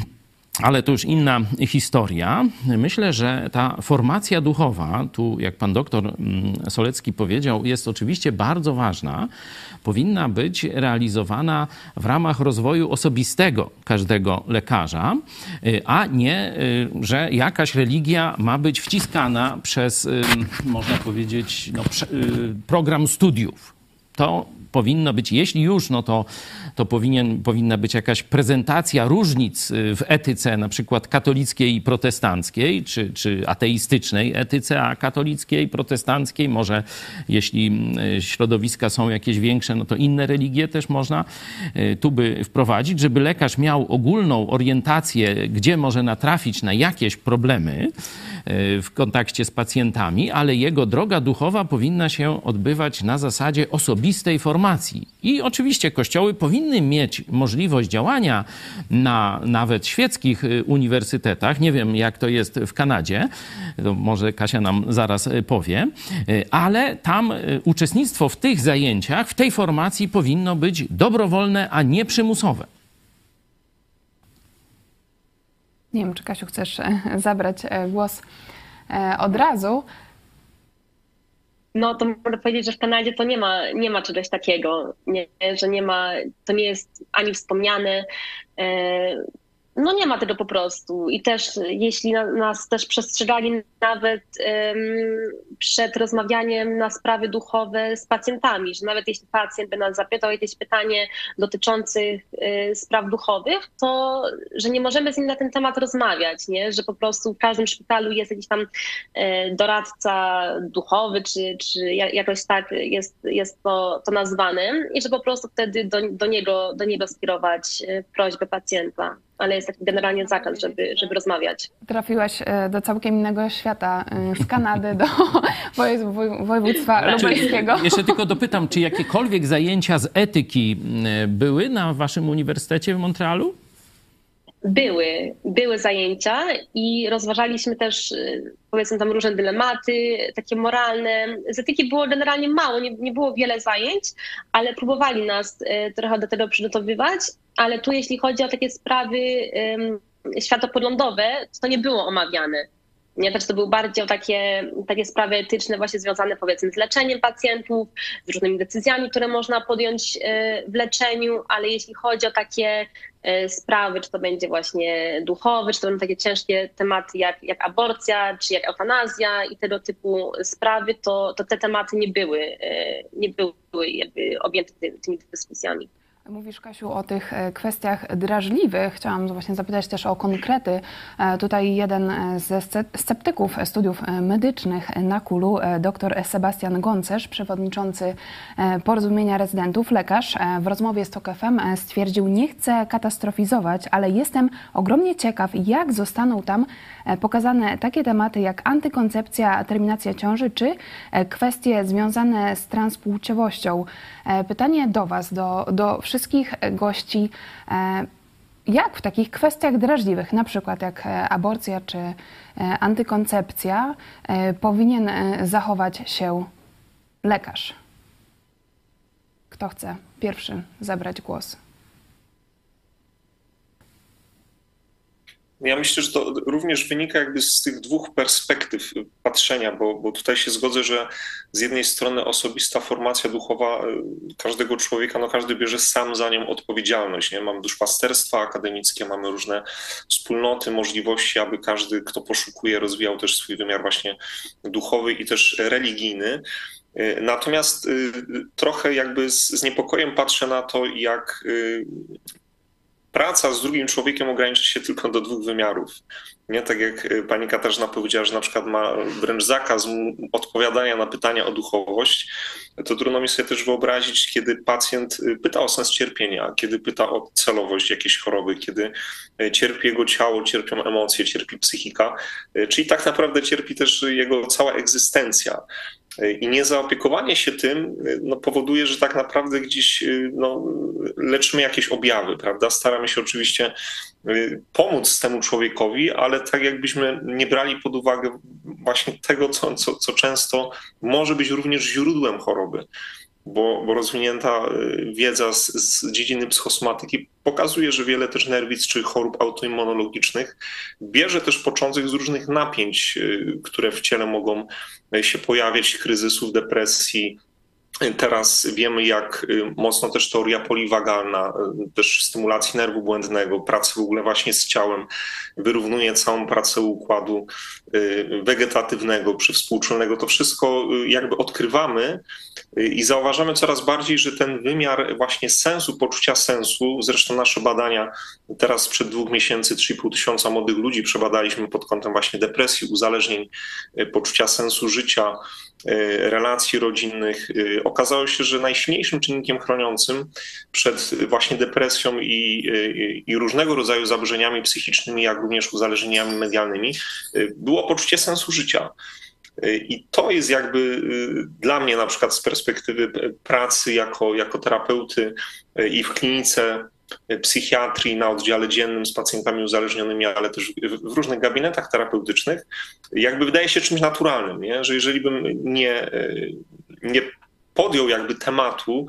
Ale to już inna historia. Myślę, że ta formacja duchowa, tu jak pan doktor mm, Solecki powiedział, jest oczywiście bardzo ważna. Powinna być realizowana w ramach rozwoju osobistego każdego lekarza, y, a nie, y, że jakaś religia ma być wciskana przez, y, można powiedzieć, no, program studiów. To powinno być, jeśli już, no to, to powinien, powinna być jakaś prezentacja różnic y, w etyce, na przykład katolickiej i protestanckiej, czy, czy ateistycznej etyce, a katolickiej, protestanckiej, może jeśli y, środowiska są jakieś większe, no to inne religie też można y, tu by wprowadzić, żeby lekarz miał ogólną orientację, gdzie może natrafić na jakieś problemy w kontakcie z pacjentami, ale jego droga duchowa powinna się odbywać na zasadzie osobistej formacji informacji. I oczywiście kościoły powinny mieć możliwość działania na nawet świeckich y, uniwersytetach. Nie wiem, jak to jest w Kanadzie, to może Kasia nam zaraz y, powie, y, ale tam uczestnictwo w tych zajęciach, w tej formacji powinno być dobrowolne, a nie przymusowe. Nie wiem, czy Kasiu chcesz e, zabrać e, głos e, od razu no to mogę powiedzieć, że w Kanadzie to nie ma, nie ma czegoś takiego, nie, że nie ma, to nie jest ani wspomniane. No nie ma tego po prostu. I też jeśli na, nas też przestrzegali nawet um, przed rozmawianiem na sprawy duchowe z pacjentami, że nawet jeśli pacjent by nas zapytał jakieś pytanie dotyczące y, spraw duchowych, to że nie możemy z nim na ten temat rozmawiać, nie? że po prostu w każdym szpitalu jest jakiś tam y, doradca duchowy, czy, czy jakoś tak jest, jest to, to nazwane i że po prostu wtedy do, do, niego, do niego skierować prośbę pacjenta ale jest taki generalnie zakaz, żeby, żeby rozmawiać. Trafiłaś e, do całkiem innego świata, e, z Kanady do województwa znaczy, lubelskiego. Jeszcze tylko dopytam, czy jakiekolwiek zajęcia z etyki były na waszym uniwersytecie w Montrealu? Były, były zajęcia i rozważaliśmy też, y, powiedzmy tam różne dylematy, takie moralne. Z etyki było generalnie mało, nie, nie było wiele zajęć, ale próbowali nas trochę do tego przygotowywać. Ale tu, jeśli chodzi o takie sprawy um, światopoglądowe, to nie było omawiane. Nie, znaczy to były bardziej o takie, takie sprawy etyczne właśnie związane powiedzmy z leczeniem pacjentów, z różnymi decyzjami, które można podjąć e, w leczeniu, ale jeśli chodzi o takie e, sprawy, czy to będzie właśnie duchowe, czy to będą takie ciężkie tematy jak, jak aborcja, czy jak eutanazja i tego typu sprawy, to, to te tematy nie były, e, nie były jakby objęte tymi dyskusjami. Mówisz, Kasiu, o tych e, kwestiach drażliwych. Chciałam właśnie zapytać też o konkrety. E, tutaj jeden e, ze sceptyków studiów medycznych na Kulu, dr Sebastian Goncerz, przewodniczący Porozumienia Rezydentów, lekarz, w rozmowie z TOK FM stwierdził, nie chcę katastrofizować, ale jestem ogromnie ciekaw, jak zostaną tam pokazane takie tematy jak antykoncepcja, terminacja ciąży, czy kwestie związane z transpłciowością. Pytanie do Was, do, do wszystkich wszystkich gości, e, jak w takich kwestiach drażliwych, na przykład jak e, aborcja czy e, antykoncepcja, powinien zachować się lekarz. Kto chce pierwszy zabrać głos? Ja myślę, że to również wynika jakby z tych dwóch perspektyw patrzenia, bo, bo tutaj się zgodzę, że z jednej strony osobista formacja duchowa y, każdego człowieka, no każdy bierze sam za nią odpowiedzialność. Nie? Mamy duszpasterstwa akademickie, mamy różne wspólnoty, możliwości, aby każdy, kto poszukuje, rozwijał też swój wymiar właśnie duchowy i też religijny. Y, natomiast y, trochę jakby z niepokojem patrzę na to, jak praca z drugim człowiekiem ogranicza się tylko do dwóch wymiarów. Nie tak jak y, pani Katarzyna powiedziała, że na przykład ma wręcz zakaz odpowiadania na pytania o duchowość, to trudno mi sobie też wyobrazić, kiedy pacjent y, pyta o sens cierpienia, kiedy pyta o celowość jakiejś choroby, kiedy y, cierpi jego ciało, cierpią emocje, cierpi psychika, czyli tak naprawdę cierpi też jego cała egzystencja. I niezaopiekowanie się tym no, powoduje, że tak naprawdę gdzieś no, leczymy jakieś objawy, prawda? Staramy się oczywiście pomóc temu człowiekowi, ale tak jakbyśmy nie brali pod uwagę właśnie tego, co, co, co często może być również źródłem choroby. Bo, bo rozwinięta wiedza z, z, dziedziny psychosomatyki pokazuje, że wiele też nerwic czy chorób autoimmunologicznych bierze też początek z różnych napięć, które w ciele mogą się pojawiać, kryzysów, depresji, Teraz wiemy, jak y, mocno też teoria poliwagalna, y, też stymulacji nerwu błędnego, pracy w ogóle właśnie z ciałem, wyrównuje całą pracę układu y, wegetatywnego, przywspółczulnego. To wszystko jakby odkrywamy i zauważamy coraz bardziej, że ten wymiar właśnie sensu, poczucia sensu, zresztą nasze badania teraz przed dwóch miesięcy, 3,5 tysiąca młodych ludzi przebadaliśmy pod kątem właśnie depresji, uzależnień, poczucia sensu życia, relacji rodzinnych. E, okazało się, że najsilniejszym czynnikiem chroniącym przed właśnie depresją i, i, i, różnego rodzaju zaburzeniami psychicznymi, jak również uzależnieniami medialnymi, e, było poczucie sensu życia. I to jest jakby dla mnie, na przykład z perspektywy pracy jako, jako terapeuty i w klinice psychiatrii na oddziale dziennym z pacjentami uzależnionymi, ale też w różnych gabinetach terapeutycznych, jakby wydaje się czymś naturalnym, nie? że jeżeli bym nie, nie podjął jakby tematu,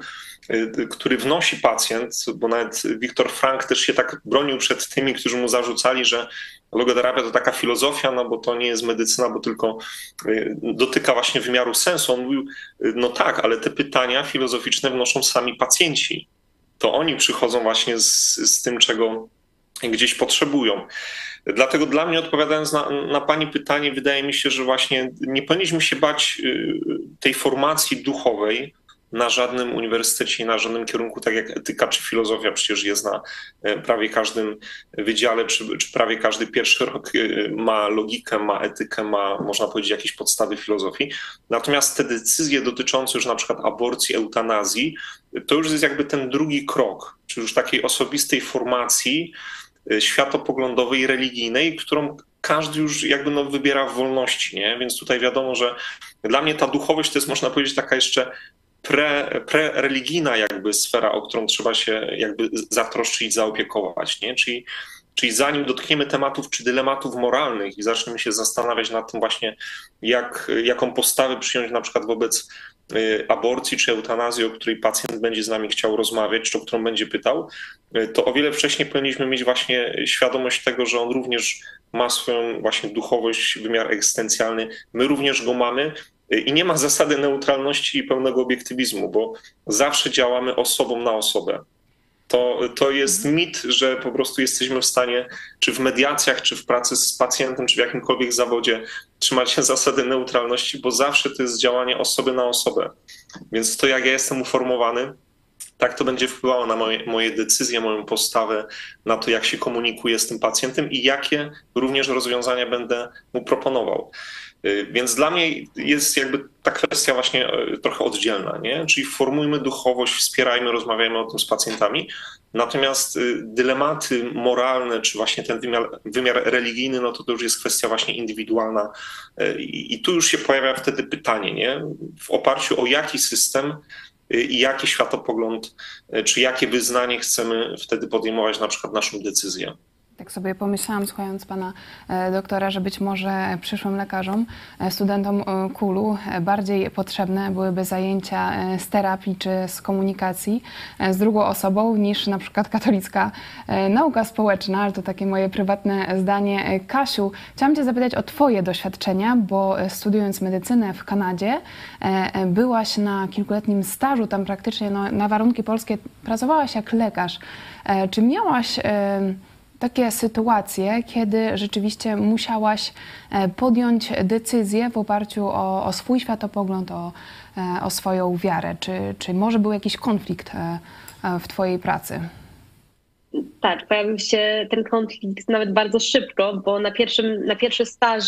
który wnosi pacjent, bo nawet Viktor Frank też się tak bronił przed tymi, którzy mu zarzucali, że logoterapia to taka filozofia, no bo to nie jest medycyna, bo tylko y, dotyka właśnie wymiaru sensu. On mówił, no tak, ale te pytania filozoficzne wnoszą sami pacjenci to oni przychodzą właśnie z, z tym, czego gdzieś potrzebują. Dlatego dla mnie, odpowiadając na, na, Pani pytanie, wydaje mi się, że właśnie nie powinniśmy się bać y, tej formacji duchowej, na żadnym uniwersytecie, na żadnym kierunku, tak jak etyka czy filozofia przecież jest na e, prawie każdym wydziale, czy, czy prawie każdy pierwszy rok e, ma logikę, ma etykę, ma, można powiedzieć, jakieś podstawy filozofii. Natomiast te decyzje dotyczące już na przykład aborcji, eutanazji, to już jest jakby ten drugi krok, czy już takiej osobistej formacji e, światopoglądowej, religijnej, którą każdy już jakby no wybiera w wolności, nie? Więc tutaj wiadomo, że dla mnie ta duchowość to jest, można powiedzieć, taka jeszcze pre, prereligijna jakby sfera, o którą trzeba się jakby zatroszczyć, zaopiekować, nie? Czyli, czyli zanim dotkniemy tematów czy dylematów moralnych i zaczniemy się zastanawiać nad tym właśnie, jak, jaką postawę przyjąć na przykład wobec y, aborcji czy eutanazji, o której pacjent będzie z nami chciał rozmawiać, czy o którą będzie pytał, y, to o wiele wcześniej powinniśmy mieć właśnie świadomość tego, że on również ma swoją właśnie duchowość, wymiar egzystencjalny. My również go mamy i nie ma zasady neutralności i pełnego obiektywizmu, bo zawsze działamy osobą na osobę. To, to jest mit, że po prostu jesteśmy w stanie, czy w mediacjach, czy w pracy z pacjentem, czy w jakimkolwiek zawodzie, trzymać się zasady neutralności, bo zawsze to jest działanie osoby na osobę. Więc to, jak ja jestem uformowany, tak to będzie wpływało na moje, moje decyzje, moją postawę, na to, jak się komunikuję z tym pacjentem i jakie również rozwiązania będę mu proponował. Y, więc dla mnie jest jakby ta kwestia właśnie e, trochę oddzielna, nie? czyli formujmy duchowość, wspierajmy, rozmawiajmy o tym z pacjentami. Natomiast y, dylematy moralne, czy właśnie ten wymiar, wymiar religijny, no to to już jest kwestia właśnie indywidualna. Y, I, I tu już się pojawia wtedy pytanie, nie? w oparciu o jaki system i jaki światopogląd, czy jakie wyznanie chcemy wtedy podejmować na przykład naszą decyzję. Tak sobie pomyślałam, słuchając pana e, doktora, że być może przyszłym lekarzom, e, studentom e, KULU bardziej potrzebne byłyby zajęcia z terapii czy z komunikacji z drugą osobą niż na przykład katolicka nauka społeczna, ale to takie moje prywatne zdanie. Kasiu, chciałam cię zapytać o twoje doświadczenia, bo studiując medycynę w Kanadzie, byłaś na kilkuletnim stażu, tam praktycznie no, na warunki polskie pracowałaś jak lekarz. Czy miałaś takie sytuacje, kiedy rzeczywiście musiałaś e, podjąć decyzję w oparciu o, o swój światopogląd, o, e, o swoją wiarę? Czy, czy może był jakiś konflikt e, w Twojej pracy? Tak, pojawił się ten konflikt nawet bardzo szybko, bo na, pierwszym, na pierwszy staż,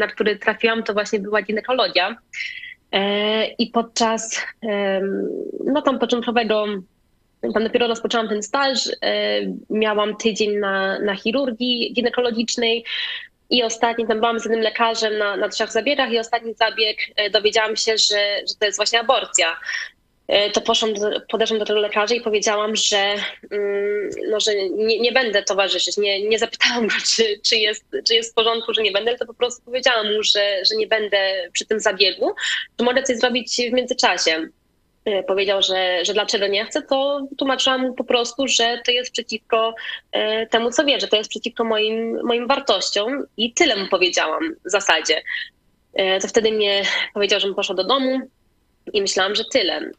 na który trafiłam, to właśnie była ginekologia. I podczas no, tam początkowego tam dopiero rozpoczęłam ten staż, e, miałam tydzień na, na chirurgii ginekologicznej i ostatni, tam byłam z jednym lekarzem na, na trzech zabiegach i ostatni zabieg e, dowiedziałam się, że, że to jest właśnie aborcja. E, to poszłam do, podeszłam do tego lekarza i powiedziałam, że, mm, no, że nie, nie będę towarzyszyć. Nie, nie zapytałam go, czy, czy, jest, czy jest w porządku, że nie będę, to po prostu powiedziałam mu, że, że nie będę przy tym zabiegu, że mogę coś zrobić w międzyczasie. E, powiedział, że, że dlaczego nie chce, to tłumaczyłam mu po prostu, że to jest przeciwko e, temu, co wie, że to jest przeciwko moim, moim wartościom i tyle mu powiedziałam w zasadzie. E, to wtedy mnie powiedział, że poszła do domu i myślałam, że tyle.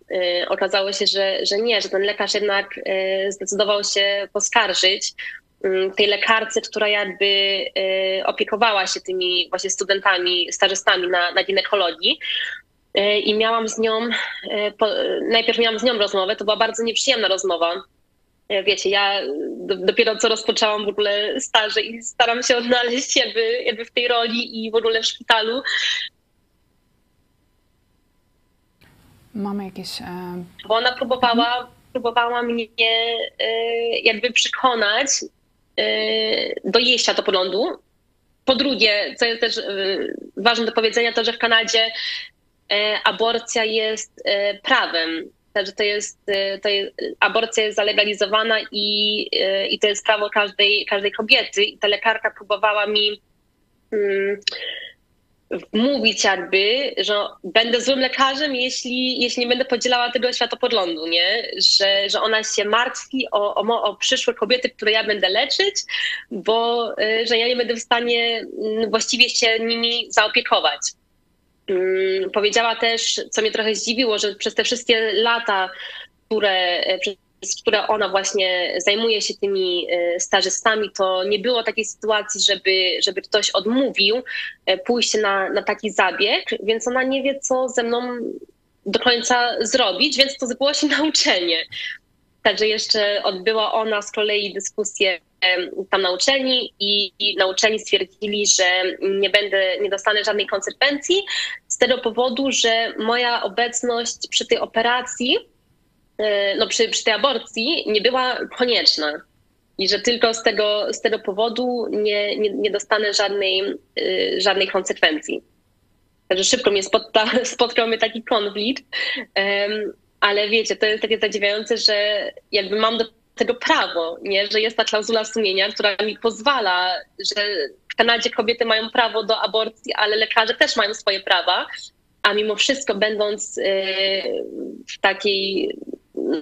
Okazało się, że, że nie, że ten lekarz jednak zdecydował się poskarżyć mm, tej lekarce, która jakby opiekowała się tymi właśnie studentami, stażystami na, na ginekologii. E, i miałam z nią, e, najpierw miałam z nią rozmowę, to była bardzo nieprzyjemna rozmowa. E, wiecie, ja dopiero co rozpoczęłam w ogóle staże i staram się odnaleźć jakby, jakby w tej roli i w ogóle w szpitalu. Mamy jakieś... Bo ona próbowała, próbowała mnie jakby przekonać do jeścia do poglądu. Po drugie, co jest też ważne do powiedzenia, to że w Kanadzie aborcja jest e, prawem. Także to jest, e, to jest, aborcja jest zalegalizowana i, i to jest prawo każdej, każdej kobiety. I ta lekarka próbowała mi mm, mówić jakby, że będę złym lekarzem, jeśli, jeśli nie będę podzielała tego światopoglądu, nie? Że, że ona się martwi o, o, o przyszłe kobiety, które ja będę leczyć, bo że ja nie będę w stanie mm, właściwie się nimi zaopiekować. Mm, powiedziała też, co mnie trochę zdziwiło, że przez te wszystkie lata, które, e, przez które ona właśnie zajmuje się tymi e, stażystami, to nie było takiej sytuacji, żeby, żeby ktoś odmówił e, pójść na, na taki zabieg, więc ona nie wie, co ze mną do końca zrobić, więc to zgłosi na uczelnię. Także jeszcze odbyła ona z kolei dyskusję tam na uczelni i, i na uczelni stwierdzili, że nie będę, nie dostanę żadnej konsekwencji z tego powodu, że moja obecność przy tej operacji, e, no przy, przy tej aborcji nie była konieczna i że tylko z tego, z tego powodu nie, nie, nie dostanę żadnej, e, żadnej konsekwencji. Także szybko mnie spotka, spotkał mnie taki konflikt, ale wiecie, to jest takie zadziwiające, że jakby mam do tego prawo, nie? że jest ta klauzula sumienia, która mi pozwala, że w Kanadzie kobiety mają prawo do aborcji, ale lekarze też mają swoje prawa, a mimo wszystko będąc y, w takiej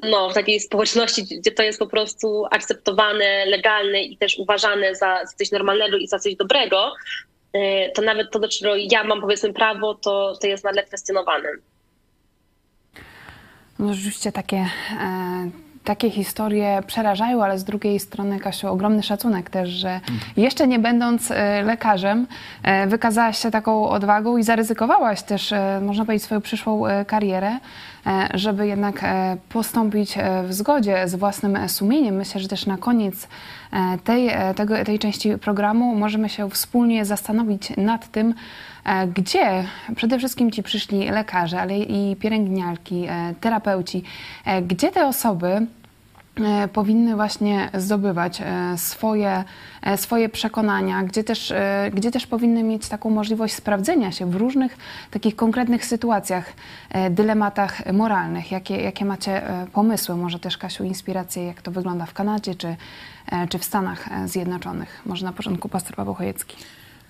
no, w takiej społeczności, gdzie to jest po prostu akceptowane, legalne i też uważane za, za coś normalnego i za coś dobrego, y, to nawet to, do czego ja mam powiedzmy prawo, to, to jest nagle kwestionowane. No rzeczywiście takie, e, takie historie przerażają, ale z drugiej strony, Kasiu, ogromny szacunek też, że jeszcze nie będąc e, lekarzem, e, wykazałaś się taką odwagą i zaryzykowałaś też, e, można powiedzieć, swoją przyszłą karierę, żeby jednak postąpić w zgodzie z własnym sumieniem. Myślę, że też na koniec tej, tego, tej części programu możemy się wspólnie zastanowić nad tym, gdzie przede wszystkim ci przyszli lekarze, ale i pielęgniarki, e, terapeuci, e, gdzie te osoby E, powinny właśnie zdobywać e, swoje, e, swoje przekonania, gdzie też, gdzie też powinny mieć taką możliwość sprawdzenia się w różnych takich konkretnych sytuacjach, dylematach moralnych. Jakie, jakie macie pomysły? Może też, Kasiu, inspiracje, jak to wygląda w Kanadzie czy, czy w Stanach Zjednoczonych? Może na początku pastor Paweł Chojecki.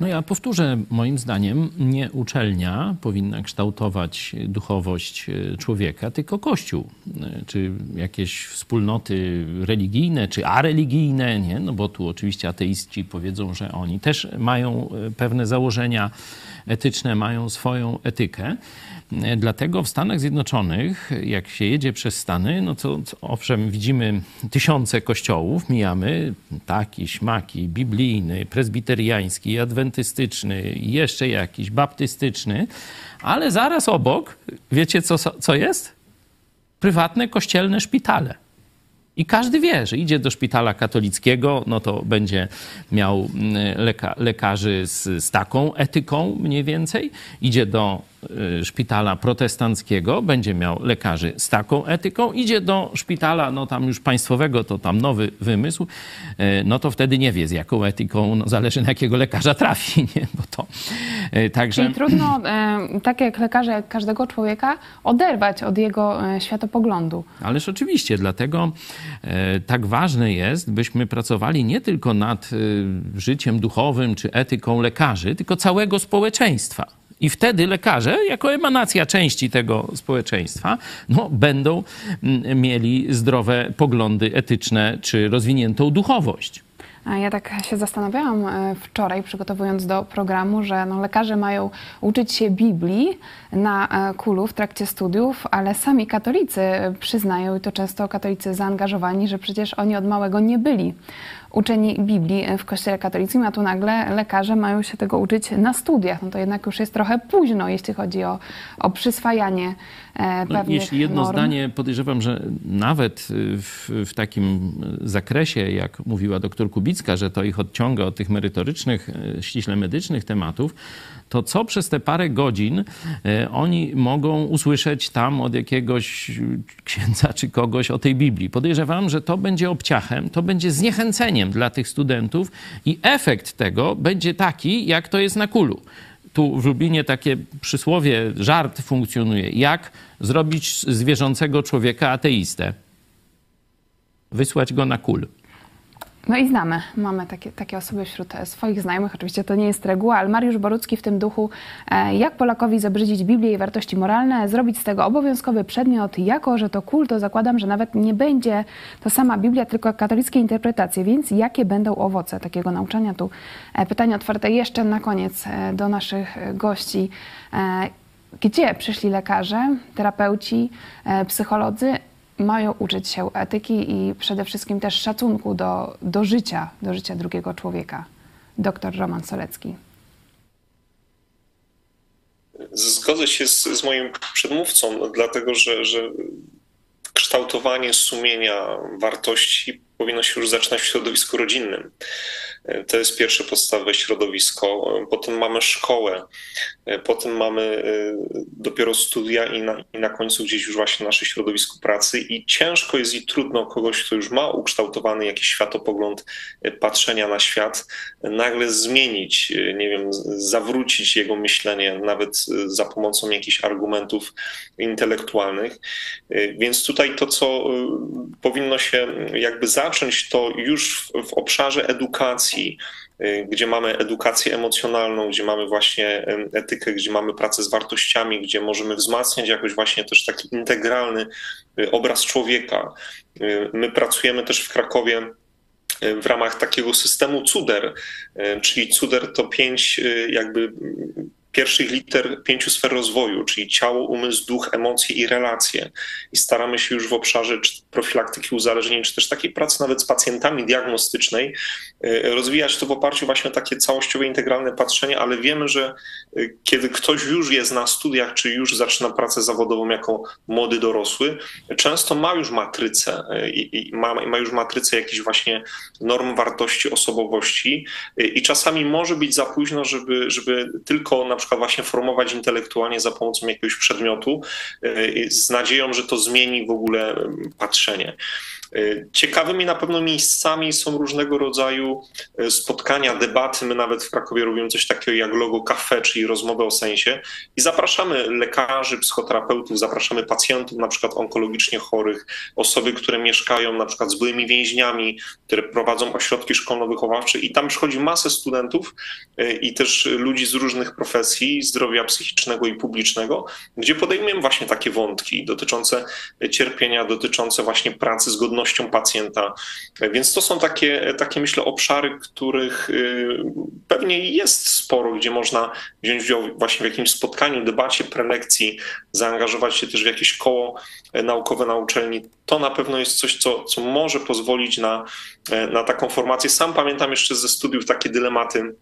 No ja powtórzę, moim zdaniem nie uczelnia powinna kształtować duchowość e, człowieka, tylko Kościół, e, czy jakieś wspólnoty religijne, czy areligijne, nie? No bo tu oczywiście ateiści powiedzą, że oni też mają e, pewne założenia etyczne, mają swoją etykę. Dlatego w Stanach Zjednoczonych, jak się jedzie przez Stany, no to owszem, widzimy tysiące kościołów, mijamy taki, śmaki, biblijny, prezbiteriański, adwentystyczny, jeszcze jakiś, baptystyczny, ale zaraz obok, wiecie co, co jest? Prywatne kościelne szpitale. I każdy wie, że idzie do szpitala katolickiego, no to będzie miał mm, leka lekarzy z, z taką etyką mniej więcej. Idzie do szpitala protestanckiego, będzie miał lekarzy z taką etyką, idzie do szpitala, no tam już państwowego, to tam nowy wymysł, y, no to wtedy nie wie z jaką etyką, no zależy na jakiego lekarza trafi, nie? Bo to, y, także... Czyli trudno, tak jak lekarze, jak każdego człowieka, oderwać od jego światopoglądu. Ależ oczywiście, dlatego tak ważne jest, byśmy pracowali nie tylko nad życiem duchowym czy etyką lekarzy, tylko całego społeczeństwa. I wtedy lekarze, jako emanacja części tego społeczeństwa, no, będą mm, mieli zdrowe poglądy etyczne czy rozwiniętą duchowość. Ja tak się zastanawiałam e, wczoraj, przygotowując do programu, że no, lekarze mają uczyć się Biblii na e, kulu w trakcie studiów, ale sami katolicy przyznają, i to często katolicy zaangażowani, że przecież oni od małego nie byli uczeni Biblii w Kościele katolickim, a tu nagle lekarze mają się tego uczyć na studiach. No to jednak już jest trochę późno, jeśli chodzi o, o przyswajanie e, no, pewnych Jeśli jedno norm. zdanie, podejrzewam, że nawet w, w, takim zakresie, jak mówiła doktor Kubicka, że to ich odciąga od tych merytorycznych, e, ściśle medycznych tematów, to co przez te parę godzin e, oni mogą usłyszeć tam od jakiegoś księdza czy kogoś o tej Biblii? Podejrzewam, że to będzie obciachem, to będzie zniechęceniem dla tych studentów i efekt tego będzie taki, jak to jest na kulu. Tu w Lublinie takie przysłowie, żart funkcjonuje. Jak zrobić z wierzącego człowieka ateistę? Wysłać go na kul. No i znamy, mamy takie, takie osoby wśród e, swoich znajomych, oczywiście to nie jest reguła, ale Mariusz Borucki w tym duchu, e, jak Polakowi zabrzydzić Biblię i wartości moralne, zrobić z tego obowiązkowy przedmiot, jako że to kult, to zakładam, że nawet nie będzie to sama Biblia, tylko katolickie interpretacje, więc jakie będą owoce takiego nauczania? Tu e, pytanie otwarte jeszcze na koniec do naszych gości. Gdzie przyszli lekarze, terapeuci, psycholodzy, mają uczyć się etyki i przede wszystkim też szacunku do, do życia, do życia drugiego człowieka. Doktor Roman Solecki. Zgodzę się z, z moim przedmówcą, dlatego że, że kształtowanie sumienia wartości powinno się już zaczynać w środowisku rodzinnym. To jest pierwsze podstawowe środowisko. Potem mamy szkołę, potem mamy dopiero studia i na, i na końcu gdzieś już właśnie nasze środowisko pracy. I ciężko jest i trudno kogoś, kto już ma ukształtowany jakiś światopogląd patrzenia na świat, nagle zmienić, nie wiem, zawrócić jego myślenie, nawet za pomocą jakichś argumentów intelektualnych. Więc tutaj to, co powinno się jakby zacząć, to już w, w obszarze edukacji, y, gdzie mamy edukację emocjonalną, gdzie mamy właśnie etykę, gdzie mamy pracę z wartościami, gdzie możemy wzmacniać jakoś właśnie też taki integralny y, obraz człowieka. Y, my pracujemy też w Krakowie w ramach takiego systemu CUDER, czyli CUDER to pięć jakby pierwszych liter pięciu sfer rozwoju, czyli ciało, umysł, duch, emocje i relacje. I staramy się już w obszarze profilaktyki uzależnień, czy też takiej pracy nawet z pacjentami diagnostycznej, y, rozwijać to w oparciu właśnie o takie całościowe, integralne patrzenie, ale wiemy, że y, kiedy ktoś już jest na studiach, czy już zaczyna pracę zawodową jako młody dorosły, często ma już matrycę y, i ma, ma już matrycę jakichś właśnie norm wartości osobowości i czasami może być za późno, żeby, żeby tylko na przykład właśnie formować intelektualnie za pomocą jakiegoś przedmiotu, z nadzieją, że to zmieni w ogóle patrzenie. Ciekawymi na pewno miejscami są różnego rodzaju spotkania, debaty. My nawet w Krakowie robimy coś takiego jak logo cafe, czyli rozmowę o sensie i zapraszamy lekarzy, psychoterapeutów, zapraszamy pacjentów na przykład onkologicznie chorych, osoby, które mieszkają na przykład z byłymi więźniami, które prowadzą ośrodki szkolno-wychowawcze i tam przychodzi masę studentów i też ludzi z różnych profesji, zdrowia psychicznego i publicznego, gdzie podejmujemy właśnie takie wątki dotyczące cierpienia, dotyczące właśnie pracy z godnością pacjenta. Więc to są takie, takie myślę, obszary, których y, pewnie jest sporo, gdzie można wziąć udział właśnie w jakimś spotkaniu, debacie, prelekcji, zaangażować się też w jakieś koło naukowe na uczelni. To na pewno jest coś, co, co może pozwolić na, na taką formację. Sam pamiętam jeszcze ze studiów takie dylematy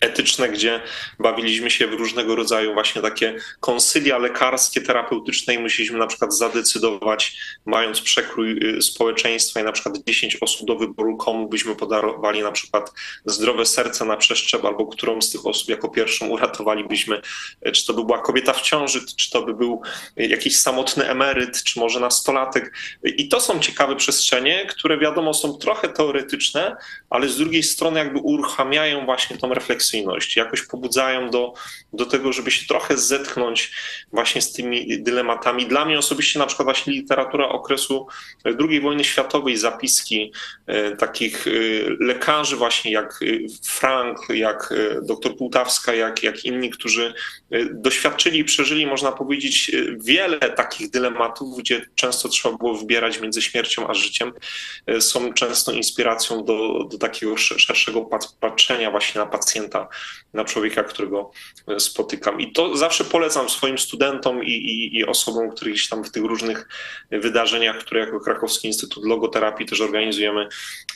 etyczne, gdzie bawiliśmy się w różnego rodzaju właśnie takie konsylia lekarskie, terapeutyczne i musieliśmy na przykład zadecydować, mając przekrój y, społeczeństwa i na przykład 10 osób do wyboru, komu byśmy podarowali na przykład zdrowe serce na przeszczep, albo którą z tych osób jako pierwszą uratowalibyśmy, y, czy to by była kobieta w ciąży, czy to by był jakiś samotny emeryt, czy może nastolatek. I to są ciekawe przestrzenie, które wiadomo są trochę teoretyczne, ale z drugiej strony jakby uruchamiają właśnie tą refleksję refleksyjność, jakoś pobudzają do, do tego, żeby się trochę zetknąć właśnie z tymi dylematami. Dla mnie osobiście na przykład właśnie literatura okresu II wojny światowej, zapiski e, takich e, lekarzy właśnie jak e, Frank, jak dr Półtawska, jak, jak inni, którzy doświadczyli i przeżyli, można powiedzieć, wiele takich dylematów, gdzie często trzeba było wybierać między śmiercią a życiem, są często inspiracją do, do takiego szerszego patrzenia właśnie na pacjenta na człowieka, którego e, spotykam. I to zawsze polecam swoim studentom i, i, i osobom, gdzieś tam w tych różnych wydarzeniach, które jako Krakowski Instytut Logoterapii też organizujemy,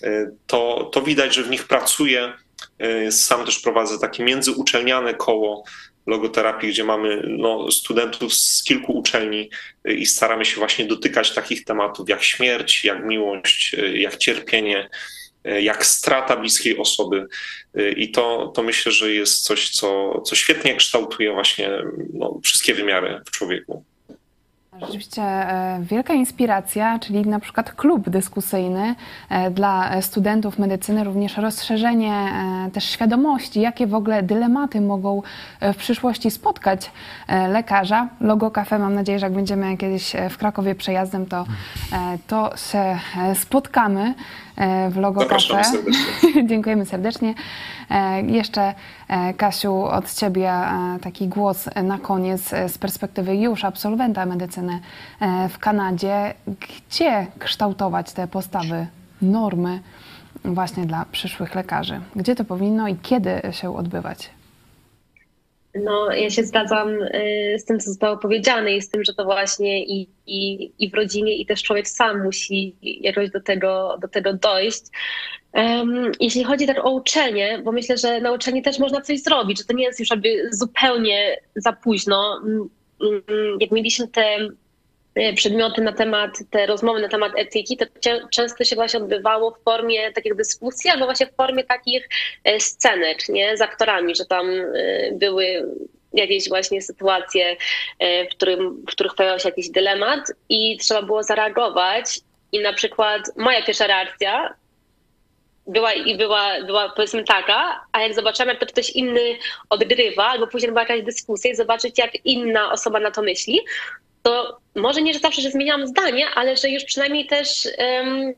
e, to, to widać, że w nich pracuję. E, sam też prowadzę takie międzyuczelniane koło logoterapii, gdzie mamy no, studentów z kilku uczelni i staramy się właśnie dotykać takich tematów jak śmierć, jak miłość, jak cierpienie, jak strata bliskiej osoby. I to, to myślę, że jest coś, co, co świetnie kształtuje właśnie no, wszystkie wymiary w człowieku. Rzeczywiście e, wielka inspiracja, czyli na przykład klub dyskusyjny e, dla studentów medycyny, również rozszerzenie e, też świadomości, jakie w ogóle dylematy mogą w przyszłości spotkać lekarza. Logo Cafe, mam nadzieję, że jak będziemy kiedyś w Krakowie przejazdem, to, to się spotkamy w Logo Zapraszamy Cafe. serdecznie. Dziękujemy serdecznie. Jeszcze Kasiu, od Ciebie taki głos na koniec z perspektywy już absolwenta medycyny w Kanadzie. Gdzie kształtować te postawy, normy właśnie dla przyszłych lekarzy? Gdzie to powinno i kiedy się odbywać? No, ja się zgadzam z tym, co zostało powiedziane i z tym, że to właśnie i, i, i w rodzinie, i też człowiek sam musi jakoś do tego, do tego dojść. Um, jeśli chodzi też o uczenie, bo myślę, że na uczelni też można coś zrobić, że to nie jest już jakby zupełnie za późno. Jak mieliśmy te przedmioty na temat, te rozmowy na temat etyki, to często się właśnie odbywało w formie takich dyskusji, albo właśnie w formie takich scenek, nie, z aktorami, że tam były jakieś właśnie sytuacje, w, którym, w których pojawiał się jakiś dylemat i trzeba było zareagować. I na przykład moja pierwsza reakcja była i była, była powiedzmy taka, a jak zobaczymy, jak to ktoś inny odgrywa, albo później była jakaś dyskusja i zobaczyć, jak inna osoba na to myśli, to może nie, że zawsze, że zmieniałam zdanie, ale że już przynajmniej też um,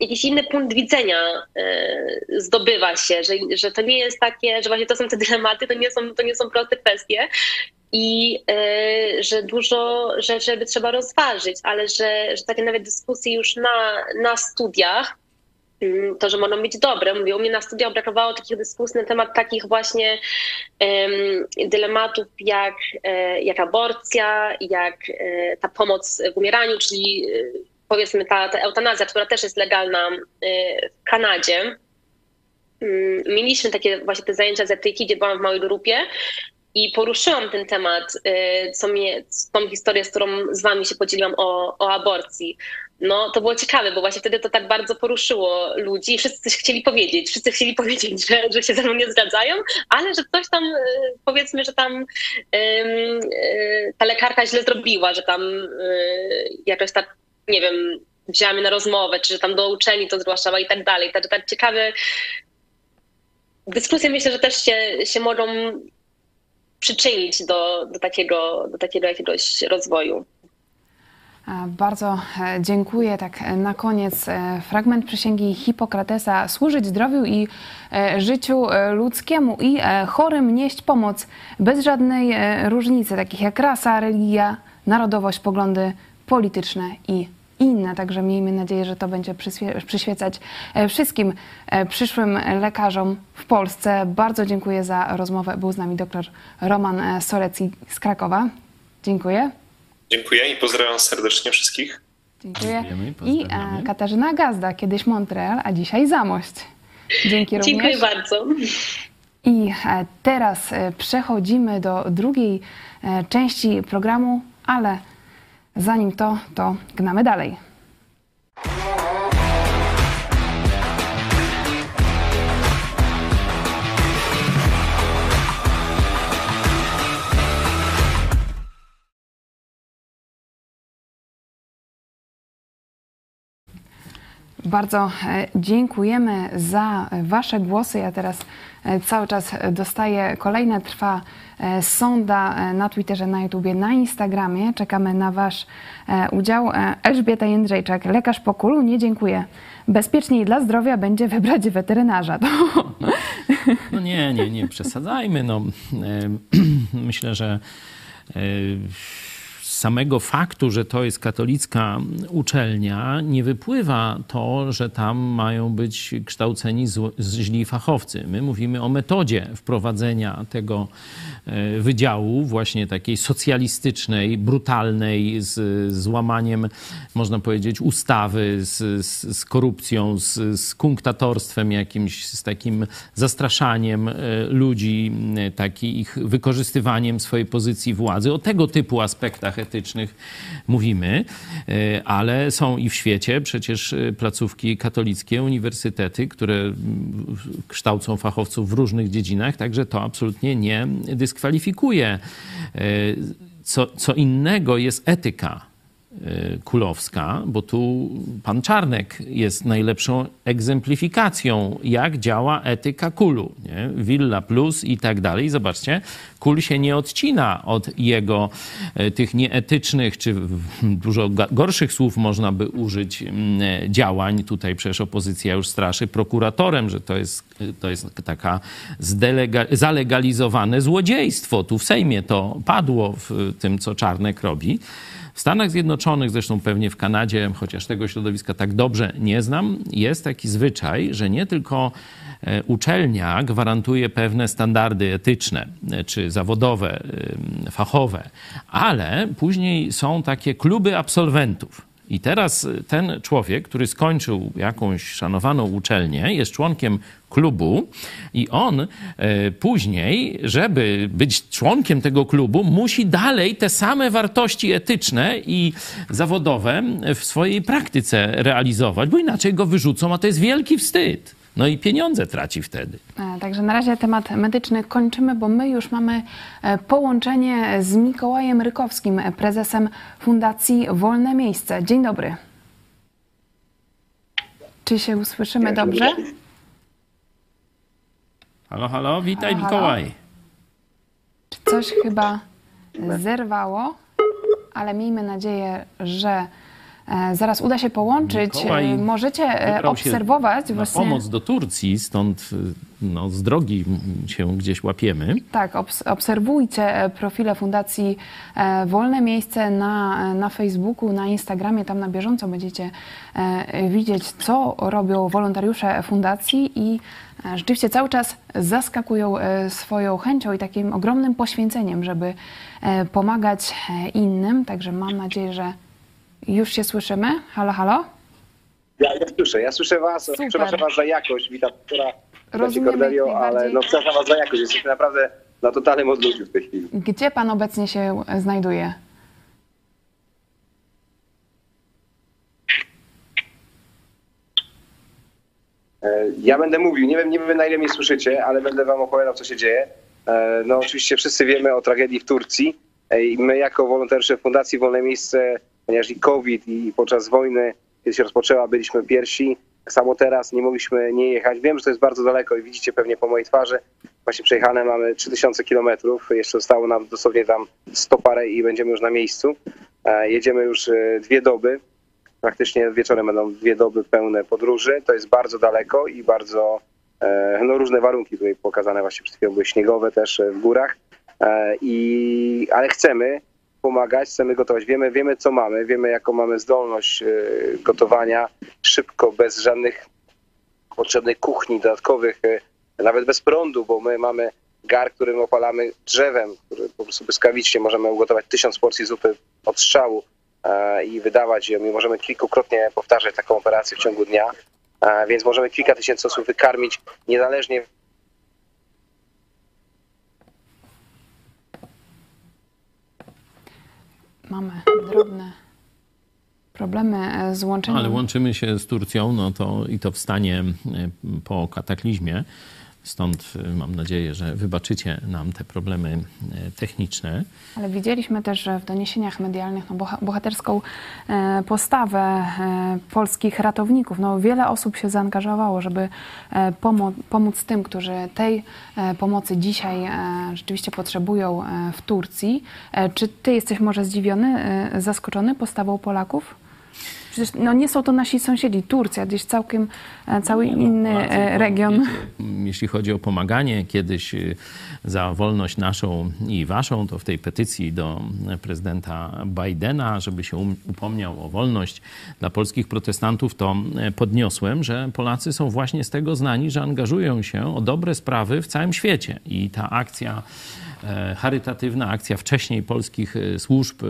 jakiś inny punkt widzenia um, zdobywa się, że, że to nie jest takie, że właśnie to są te dylematy, to nie są, to nie są proste kwestie i y, że dużo rzeczy by trzeba rozważyć, ale że, że takie nawet dyskusje już na, na studiach, to, że mogą być dobre. Mówię, u mnie na studiach brakowało takich dyskusji na temat takich właśnie um, dylematów jak, e, jak aborcja, jak e, ta pomoc w umieraniu, czyli e, powiedzmy ta, ta eutanazja, która też jest legalna w Kanadzie. Mm, mieliśmy takie właśnie te zajęcia z etyki, gdzie byłam w małej grupie i poruszyłam ten temat, y, co mnie, tą historię, z którą z wami się podzieliłam o, o aborcji, no to było ciekawe, bo właśnie wtedy to tak bardzo poruszyło ludzi. Wszyscy coś chcieli powiedzieć, wszyscy chcieli powiedzieć, że, że się ze mną nie zgadzają, ale że ktoś tam, y, powiedzmy, że tam y, ta lekarka źle zrobiła, że tam jakoś tak, nie wiem, wzięła mnie na rozmowę, czy że tam do uczeni to zgłaszała i tak dalej. Tak, tak ciekawe dyskusje myślę, że też się, się mogą przyczynić do, do, takiego, do takiego jakiegoś rozwoju. Bardzo e, dziękuję. Tak e, na koniec e, fragment przysięgi Hipokratesa służyć zdrowiu i życiu ludzkiemu i chorym nieść pomoc bez żadnej różnicy, takich jak rasa, religia, narodowość, poglądy polityczne i inne. Także miejmy nadzieję, że to będzie przyświecać wszystkim przyszłym lekarzom w Polsce. Bardzo dziękuję za rozmowę. Był z nami dr Roman Solecki z Krakowa. Dziękuję. Dziękuję i pozdrawiam serdecznie wszystkich. Dziękuję. I e, Katarzyna Gazda, kiedyś Montreal, a dzisiaj Zamość. Dzięki również. Dziękuję bardzo. I e, teraz e, przechodzimy do drugiej części programu, ale zanim to, to gnamy dalej. Bardzo e, dziękujemy za Wasze głosy. Ja teraz e, cały czas dostaję kolejne. Trwa e, sonda na Twitterze, na YouTubie, na Instagramie. Czekamy na Wasz udział. Elżbieta Jędrzejczak, lekarz po kulu, nie dziękuję. Bezpieczniej dla zdrowia będzie wybrać weterynarza. No nie, nie, nie przesadzajmy. No, myślę, że samego faktu, że to jest katolicka uczelnia, nie wypływa to, że tam mają być kształceni źli fachowcy. My mówimy o metodzie wprowadzenia tego e, wydziału, właśnie takiej socjalistycznej, brutalnej, z złamaniem, można powiedzieć, ustawy, z, z, z korupcją, z, z kunktatorstwem jakimś, z takim zastraszaniem e, ludzi, e, taki ich wykorzystywaniem swojej pozycji władzy. O tego typu aspektach etycznych mówimy, e, ale są i w świecie przecież e, placówki katolickie, uniwersytety, które kształcą fachowców w różnych dziedzinach, także to absolutnie nie dyskwalifikuje. E, co, co innego jest etyka kulowska, bo tu pan Czarnek jest najlepszą egzemplifikacją, jak działa etyka kulu. Nie? Villa plus i tak dalej. Zobaczcie, kul się nie odcina od jego y, tych nieetycznych, czy dużo gorszych słów można by użyć mm, działań. Tutaj przecież opozycja już straszy prokuratorem, że to jest, y, to jest taka zalegalizowane złodziejstwo. Tu w Sejmie to padło w tym, co Czarnek robi. W Stanach Zjednoczonych, zresztą pewnie w Kanadzie, chociaż tego środowiska tak dobrze nie znam, jest taki zwyczaj, że nie tylko e, uczelnia gwarantuje pewne standardy etyczne e, czy zawodowe, e, fachowe, ale później są takie kluby absolwentów. I teraz ten człowiek, który skończył jakąś szanowaną uczelnię, jest członkiem klubu i on e, później, żeby być członkiem tego klubu, musi dalej te same wartości etyczne i zawodowe w swojej praktyce realizować, bo inaczej go wyrzucą, a to jest wielki wstyd. No i pieniądze traci wtedy. E, także na razie temat medyczny kończymy, bo my już mamy e, połączenie z Mikołajem Rykowskim, prezesem Fundacji Wolne Miejsce. Dzień dobry. Czy się usłyszymy dobrze? Halo, halo, witaj halo, Mikołaj. Halo. Czy coś chyba zerwało, ale miejmy nadzieję, że zaraz uda się połączyć. Mikołaj Możecie e, obserwować właśnie. pomoc do Turcji, stąd no, z drogi się gdzieś łapiemy. Tak, obserwujcie e, profile Fundacji Wolne Miejsce na, na Facebooku, na Instagramie. Tam na bieżąco będziecie widzieć, co robią wolontariusze fundacji i E, rzeczywiście cały czas zaskakują e, swoją chęcią i takim ogromnym poświęceniem, żeby e, pomagać innym. Także mam nadzieję, że już się słyszymy. Halo, halo? Ja, ja słyszę, ja słyszę Was. Super. Przepraszam Was za jakość. Witam, która Cordelio, ale no, przepraszam Was za jakość. Jesteśmy naprawdę na totalnym odludziu w tej chwili. Gdzie pan obecnie się znajduje? E, Ja będę mówił, nie wiem, nie wiem na ile mnie słyszycie, ale będę wam opowiadał, co się dzieje. E, No oczywiście wszyscy wiemy o tragedii w Turcji E, i my jako wolontariusze Fundacji Wolne Miejsce, ponieważ i COVID i podczas wojny, kiedy się rozpoczęła, byliśmy pierwsi. Tak samo teraz nie mogliśmy nie jechać. Wiem, że to jest bardzo daleko i widzicie pewnie po mojej twarzy. Właśnie przejechane mamy 3000 kilometrów. Jeszcze zostało nam dosłownie tam 100 parę i będziemy już na miejscu. E, Jedziemy już e, dwie doby praktycznie wieczorem będą dwie doby pełne podróży. To jest bardzo daleko i bardzo e, no, różne warunki tutaj pokazane właśnie przed chwilą były śniegowe też w górach. I, ale chcemy pomagać, chcemy gotować. Wiemy, wiemy co mamy, wiemy jaką mamy zdolność e, gotowania szybko, bez żadnych potrzebnych kuchni dodatkowych, e, nawet bez prądu, bo my mamy gar, którym opalamy drzewem, który po prostu błyskawicznie możemy ugotować tysiąc porcji zupy od strzału e, i wydawać ją. I możemy kilkukrotnie powtarzać taką operację w ciągu dnia, więc możemy kilka tysięcy osób wykarmić niezależnie Mamy drobne problemy e, z łączeniem. Ale łączymy się z Turcją, no to i to w stanie e, po kataklizmie. Stąd e, mam nadzieję, że wybaczycie nam te problemy e, techniczne. Ale widzieliśmy też w doniesieniach medialnych no, boha- bohaterską e, postawę e, polskich ratowników. No, wiele osób się zaangażowało, żeby e, pomóc tym, którzy tej pomocy dzisiaj rzeczywiście potrzebują w Turcji. Czy ty jesteś może zdziwiony, zaskoczony postawą Polaków? Przecież no, nie są to nasi sąsiedzi. Turcja, gdzieś całkiem e, cały inny Polacy, e, no, region. Jeśli chodzi o pomaganie kiedyś y, za wolność naszą i waszą, to w tej petycji do prezydenta Bidena, żeby się um- upomniał o wolność dla polskich protestantów, to e, podniosłem, że Polacy są właśnie z tego znani, że angażują się o dobre sprawy w całym świecie. I ta akcja e, charytatywna akcja wcześniej polskich e, służb, e,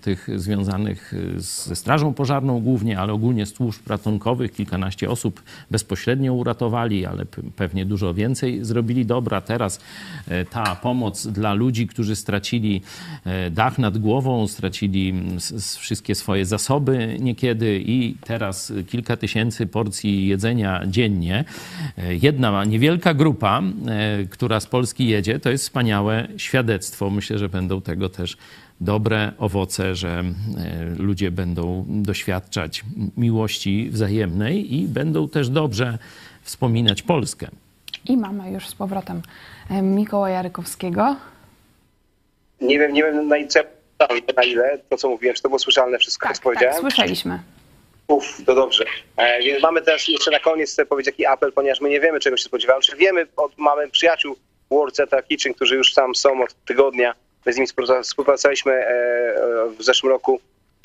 tych związanych e, ze Strażą Pożarną głównie, ale ogólnie służb ratunkowych. Kilkanaście osób bezpośrednio uratowali, ale pewnie dużo więcej zrobili dobra. Teraz e, ta pomoc dla ludzi, którzy stracili e, dach nad głową, stracili wszystkie swoje zasoby niekiedy i teraz kilka tysięcy porcji jedzenia dziennie. E, Jedna niewielka grupa, e, która z Polski jedzie, to jest wspaniałe świadectwo. Myślę, że będą tego też dobre owoce, że e, ludzie będą doświadczać miłości wzajemnej i będą też dobrze wspominać Polskę. I mamy już z powrotem e, Mikołaja Rykowskiego. Nie wiem, nie wiem na ile, na ile to, co mówiłem, czy to było słyszalne wszystko, Tak, co tak, powiedziałem. słyszeliśmy. Uf, to dobrze. E, więc mamy też jeszcze na koniec chcę powiedzieć taki apel, ponieważ my nie wiemy, czego się spodziewamy. Czy wiemy, od, mamy przyjaciół Center Kitchen, którzy już tam są od tygodnia. My z nimi współpracowaliśmy e, e, w zeszłym roku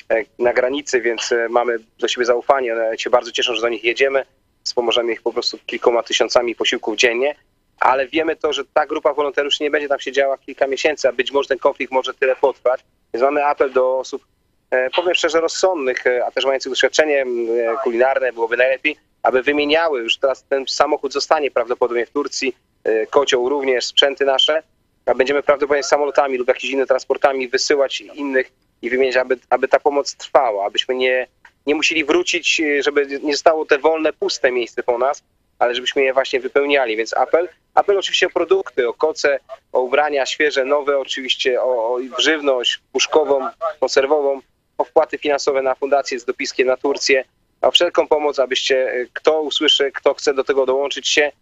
e, na granicy, więc mamy do siebie zaufanie. One się bardzo cieszą, że do nich jedziemy. Wspomożemy ich po prostu kilkoma tysiącami posiłków dziennie. Ale wiemy to, że ta grupa wolontariuszy nie będzie tam siedziała kilka miesięcy, a być może ten konflikt może tyle potrwać. Więc mamy apel do osób powiem szczerze, rozsądnych, a też mających doświadczenie kulinarne, byłoby najlepiej, aby wymieniały, już teraz ten samochód zostanie prawdopodobnie w Turcji, kocioł również, sprzęty nasze, a będziemy prawdopodobnie samolotami lub jakimiś innymi transportami wysyłać innych i wymieniać, aby, aby ta pomoc trwała, abyśmy nie, nie musieli wrócić, e, żeby nie zostało te wolne, puste miejsce po nas, ale żebyśmy je właśnie wypełniali, więc apel. Apel oczywiście o produkty, o koce, o ubrania świeże, nowe oczywiście, o, o żywność puszkową, konserwową, o wpłaty finansowe na fundację z dopiskiem na Turcję, o wszelką pomoc, abyście, e, kto usłyszy, kto chce do tego dołączyć się, e,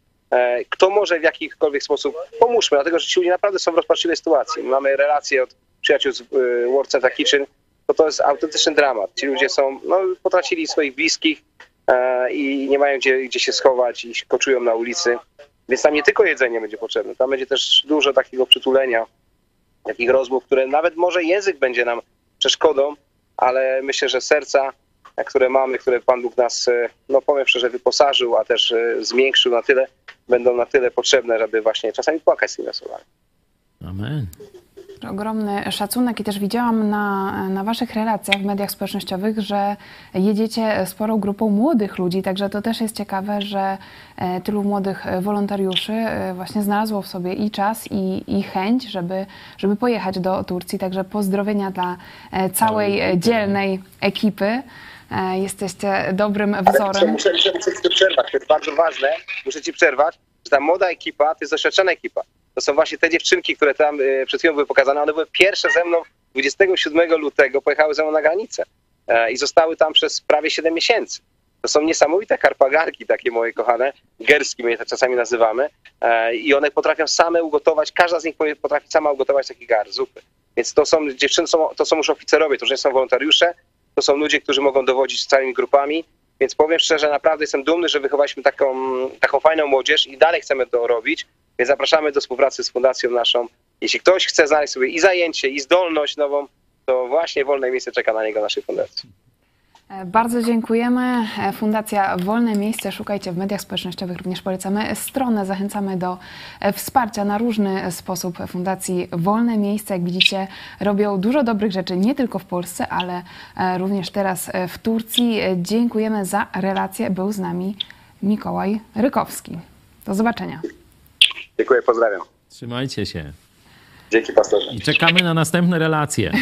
kto może w jakikolwiek sposób, pomóżmy, dlatego że ci ludzie naprawdę są w rozpaczliwej sytuacji. Mamy relacje od przyjaciół z e, World Center Kitchen, to to jest autentyczny dramat. Ci ludzie są, no, potracili swoich bliskich e, i nie mają gdzie, gdzie się schować i koczują na ulicy. Więc tam nie tylko jedzenie będzie potrzebne, tam będzie też dużo takiego przytulenia, takich rozmów, które nawet może język będzie nam przeszkodą, ale myślę, że serca, które mamy, które Pan Bóg nas, e, no powiem szczerze, wyposażył, a też e, zmiękczył na tyle, będą na tyle potrzebne, żeby właśnie czasami płakać z tymi osobami. Amen. Ogromny szacunek i też widziałam na, na Waszych relacjach w mediach społecznościowych, że jedziecie sporą grupą młodych ludzi, także to też jest ciekawe, że e, tylu młodych wolontariuszy właśnie znalazło w sobie i czas, i, i chęć, żeby, żeby pojechać do Turcji. Także pozdrowienia dla całej dzielnej ekipy. E, Jesteście dobrym wzorem. muszę, muszę, muszę ci przerwać, to jest bardzo ważne. Muszę ci przerwać, że ta młoda ekipa to jest doświadczona ekipa. To są właśnie te dziewczynki, które tam e, przed chwilą były pokazane. One były pierwsze ze mną 27 lutego, pojechały ze mną na granicę e, i zostały tam przez prawie 7 miesięcy. To są niesamowite karpagarki, takie moje kochane, gerski my je tak czasami nazywamy. I one potrafią same ugotować, każda z nich potrafi sama ugotować taki gar zupy. Więc to są dziewczyny, to są już oficerowie, to już nie są wolontariusze, to są ludzie, którzy mogą dowodzić całymi grupami. Więc powiem szczerze, naprawdę jestem dumny, że wychowaliśmy taką, taką fajną młodzież i dalej chcemy to robić. Więc zapraszamy do współpracy z fundacją naszą. Jeśli ktoś chce znaleźć sobie i zajęcie, i zdolność nową, to właśnie wolne miejsce czeka na niego w naszej fundacji. E, Bardzo dziękujemy. E, Fundacja Wolne Miejsce. Szukajcie w mediach społecznościowych. Również polecamy stronę. Zachęcamy do e, wsparcia na różny sposób Fundacji Wolne Miejsce. Jak widzicie, robią dużo dobrych rzeczy nie tylko w Polsce, ale również teraz w Turcji. Dziękujemy za relację. Był z nami Mikołaj Rykowski. Do zobaczenia. Dziękuję, pozdrawiam. Trzymajcie się. Dzięki pastorze. I czekamy na następne relacje.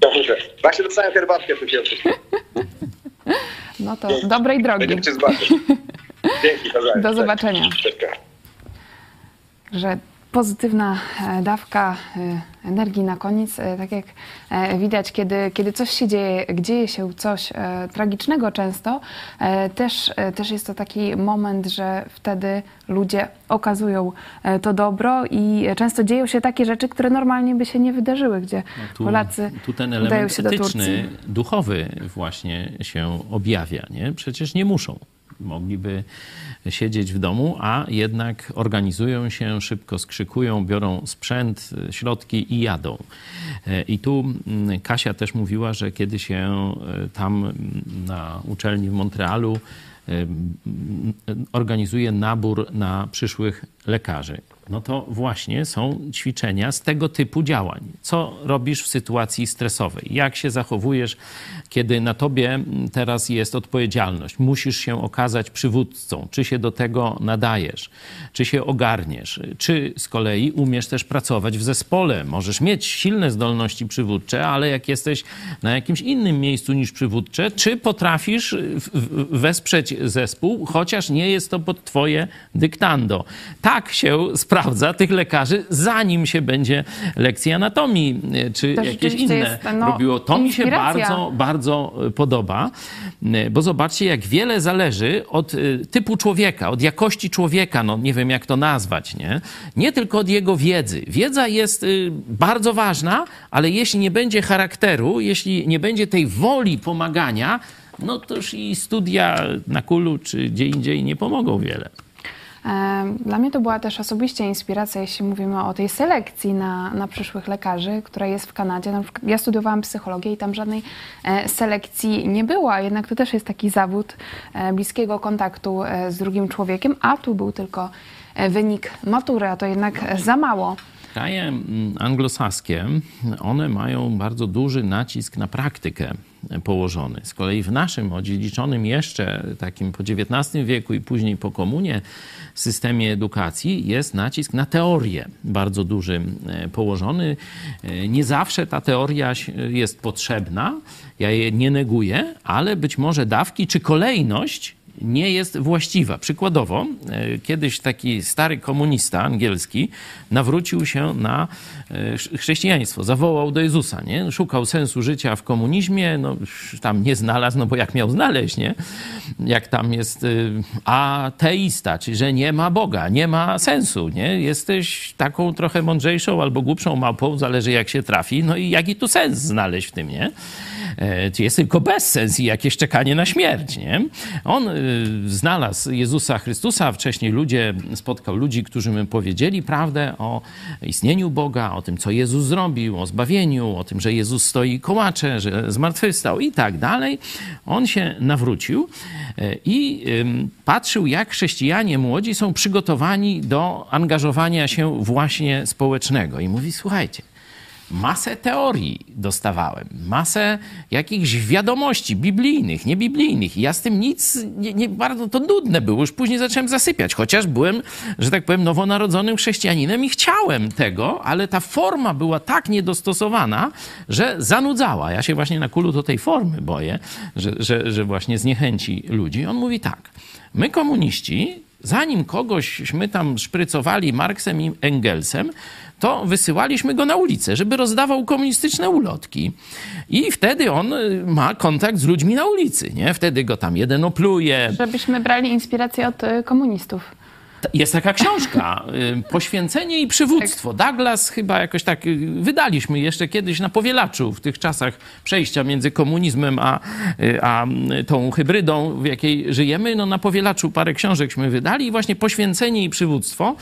Dobrze. Właśnie dostałem herbatkę tu No to dobrej drogi. Będziemy cię zobaczyć. Dzięki. Do zobaczenia. Cześć. Cześć. że pozytywna e, dawka e, energii na koniec, e, tak jak widać, kiedy, kiedy coś się dzieje, dzieje się coś tragicznego często, też, też jest to taki moment, że wtedy ludzie okazują to dobro i często dzieją się takie rzeczy, które normalnie by się nie wydarzyły, gdzie Tu, Polacy tu ten udają element się do etyczny, duchowy właśnie się objawia. Nie? Przecież nie muszą. Mogliby siedzieć w domu, a jednak organizują się, szybko skrzykują, biorą sprzęt, środki i jadą. E, I tu mm, Kasia też mówiła, że kiedy się e, tam mm, na uczelni w Montrealu e, mm, organizuje nabór na przyszłych lekarzy. No to właśnie są ćwiczenia z tego typu działań. Co robisz w sytuacji stresowej? Jak się zachowujesz, kiedy na tobie teraz jest odpowiedzialność? Musisz się okazać przywódcą. Czy się do tego nadajesz? Czy się ogarniesz? Czy z kolei umiesz też pracować w zespole? Możesz mieć silne zdolności przywódcze, ale jak jesteś na jakimś innym miejscu niż przywódcze, czy potrafisz wesprzeć zespół, chociaż nie jest to pod twoje dyktando? Tak się sprawdza tych lekarzy, zanim się będzie lekcja anatomii, czy To jakieś inne jest, no, robiło. To mi się inspiracja. bardzo, bardzo e, podoba, e, bo zobaczcie, jak wiele zależy od e, typu człowieka, od jakości człowieka, no nie wiem jak to nazwać, nie? Nie tylko od jego wiedzy. Wiedza jest bardzo ważna, ale jeśli nie będzie charakteru, jeśli nie będzie tej woli pomagania, no toż i studia na kulu czy gdzie indziej nie pomogą wiele. Dla mnie to była też osobiście inspiracja, jeśli mówimy o tej selekcji na, na przyszłych lekarzy, która jest w Kanadzie. Na przykład Ja studiowałam psychologię i tam żadnej e, selekcji nie było, a jednak to też jest taki zawód e, bliskiego kontaktu e, z drugim człowiekiem, a tu był tylko wynik matury, a to jednak za mało. Kraje mm, anglosaskie, one mają bardzo duży nacisk na praktykę położony. Z kolei w naszym odziedziczonym jeszcze takim po XIX wieku i później po komunie systemie edukacji jest nacisk na teorię bardzo duży e, położony. E, Nie zawsze ta teoria jest potrzebna, ja jej nie neguję, ale być może dawki czy kolejność nie jest właściwa. Przykładowo, e, kiedyś taki stary komunista angielski nawrócił się na e, chrz- chrześcijaństwo, zawołał do Jezusa, nie? Szukał sensu życia w komunizmie, no tam nie znalazł, no bo jak miał znaleźć, nie? Jak tam jest y, ateista, czyli że nie ma Boga, nie ma sensu, nie? Jesteś taką trochę mądrzejszą albo głupszą małpą, zależy jak się trafi, no i jaki tu sens znaleźć w tym, nie? E, czy jest tylko bezsens i jakieś czekanie na śmierć, nie? On y, znalazł Jezusa Chrystusa, wcześniej ludzie, spotkał ludzi, którzy mu powiedzieli prawdę o istnieniu Boga, o tym, co Jezus zrobił, o zbawieniu, o tym, że Jezus stoi kołacze, że zmartwychwstał i tak dalej. On się nawrócił e, i patrzył, jak chrześcijanie młodzi są przygotowani do angażowania się właśnie społecznego. I mówi, słuchajcie, masę teorii dostawałem, masę jakichś wiadomości biblijnych, niebiblijnych. I ja z tym nic, nie, nie, bardzo to nudne było. Już później zacząłem zasypiać, chociaż byłem, że tak powiem, nowonarodzonym chrześcijaninem i chciałem tego, ale ta forma była tak niedostosowana, że zanudzała. Ja się właśnie na kulu do tej formy boję, że, że, że właśnie zniechęci ludzi. On mówi tak, my komuniści zanim kogośmy tam szprycowali Marksem i Engelsem, to wysyłaliśmy go na ulicę, żeby rozdawał komunistyczne ulotki. I wtedy on y, ma kontakt z ludźmi na ulicy, nie? Wtedy go tam jeden opluje. Żebyśmy brali inspirację od y, komunistów. Jest taka książka, y, Poświęcenie i przywództwo. Douglas chyba jakoś tak y, wydaliśmy jeszcze kiedyś na powielaczu w tych czasach przejścia między komunizmem a, y, a tą hybrydą, w jakiej żyjemy. No na powielaczu parę książekśmy wydali i właśnie Poświęcenie i przywództwo,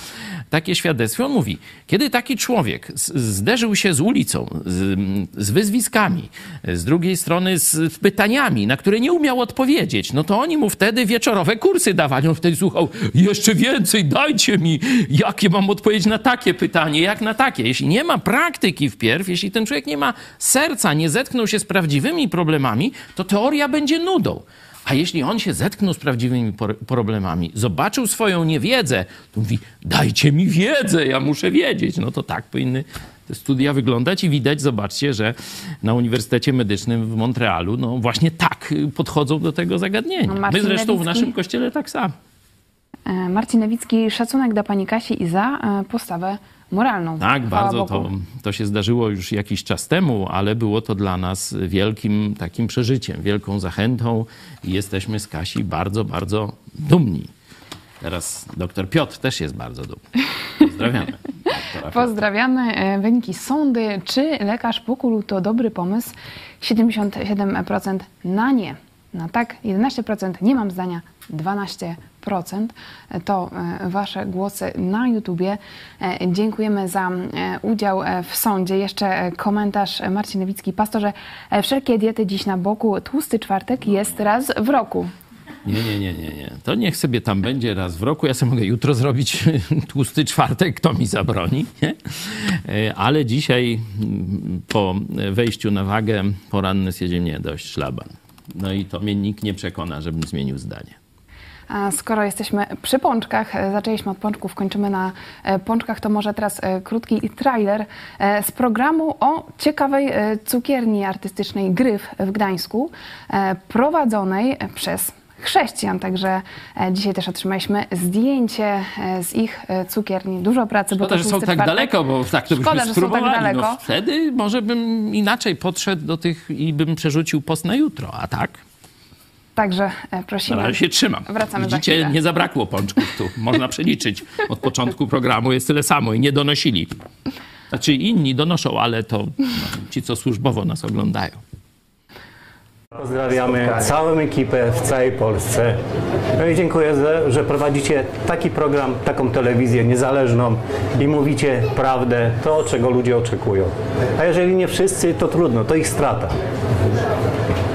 takie świadectwo. On mówi, kiedy taki człowiek zderzył się z ulicą, z, z wyzwiskami, z drugiej strony z pytaniami, na które nie umiał odpowiedzieć, no to oni mu wtedy wieczorowe kursy dawali. On wtedy słuchał, jeszcze więcej więcej, dajcie mi, jakie mam odpowiedź na takie pytanie, jak na takie. Jeśli nie ma praktyki wpierw, jeśli ten człowiek nie ma serca, nie zetknął się z prawdziwymi problemami, to teoria będzie nudą. A jeśli on się zetknął z prawdziwymi problemami, zobaczył swoją niewiedzę, to mówi: Dajcie mi wiedzę, ja muszę wiedzieć. No to tak powinny te studia wyglądać i widać, zobaczcie, że na Uniwersytecie Medycznym w Montrealu, no właśnie tak podchodzą do tego zagadnienia. No My zresztą w naszym kościele tak samo. E, Marcin Nowicki, szacunek dla pani Kasi i za e, postawę moralną. Tak, bardzo to, to się zdarzyło już jakiś czas temu, ale było to dla nas wielkim takim przeżyciem, wielką zachętą i jesteśmy z Kasi bardzo, bardzo dumni. Teraz doktor Piotr też jest bardzo dumny. Pozdrawiamy. Pozdrawiamy. E, wyniki sądy. Czy lekarz pokuluł to dobry pomysł? 77% na nie. Na tak 11% nie mam zdania, 12% to e, Wasze głosy na YouTubie. E, dziękujemy za e, udział w sądzie. Jeszcze komentarz Marcin Nowicki. Pastorze, wszelkie diety dziś na boku. Tłusty czwartek jest raz w roku. Nie, nie, nie, nie, nie. To niech sobie tam będzie raz w roku. Ja sobie mogę jutro zrobić tłusty czwartek, kto mi zabroni. Nie? Ale dzisiaj po wejściu na wagę poranny stwierdziłem, nie, dość szlaban. No i to mnie nikt nie przekona, żebym zmienił zdanie. Skoro jesteśmy przy pączkach, e, zaczęliśmy od pączków, kończymy na e, pączkach, to może teraz e, krótki trailer z programu o ciekawej cukierni artystycznej Gryf w Gdańsku, prowadzonej przez chrześcijan. Także dzisiaj też otrzymaliśmy zdjęcie z ich cukierni. Dużo pracy. Szkoda, bo to że są tak czwartek. daleko, bo tak to Szkoda, byśmy spróbowali. Że są tak daleko. No, wtedy może bym inaczej podszedł do tych i bym przerzucił post na jutro, a tak? Także e, prosimy. Ale się trzymam. Wracamy Widzicie, nie zabrakło pączków tu. Można przeliczyć. Od początku programu jest tyle samo i nie donosili. Znaczy inni donoszą, ale to no, ci, co służbowo nas oglądają. Pozdrawiamy całą ekipę w całej Polsce. No i dziękuję, że prowadzicie taki program, taką telewizję niezależną i mówicie prawdę, to czego ludzie oczekują. A jeżeli nie wszyscy, to trudno, to ich strata.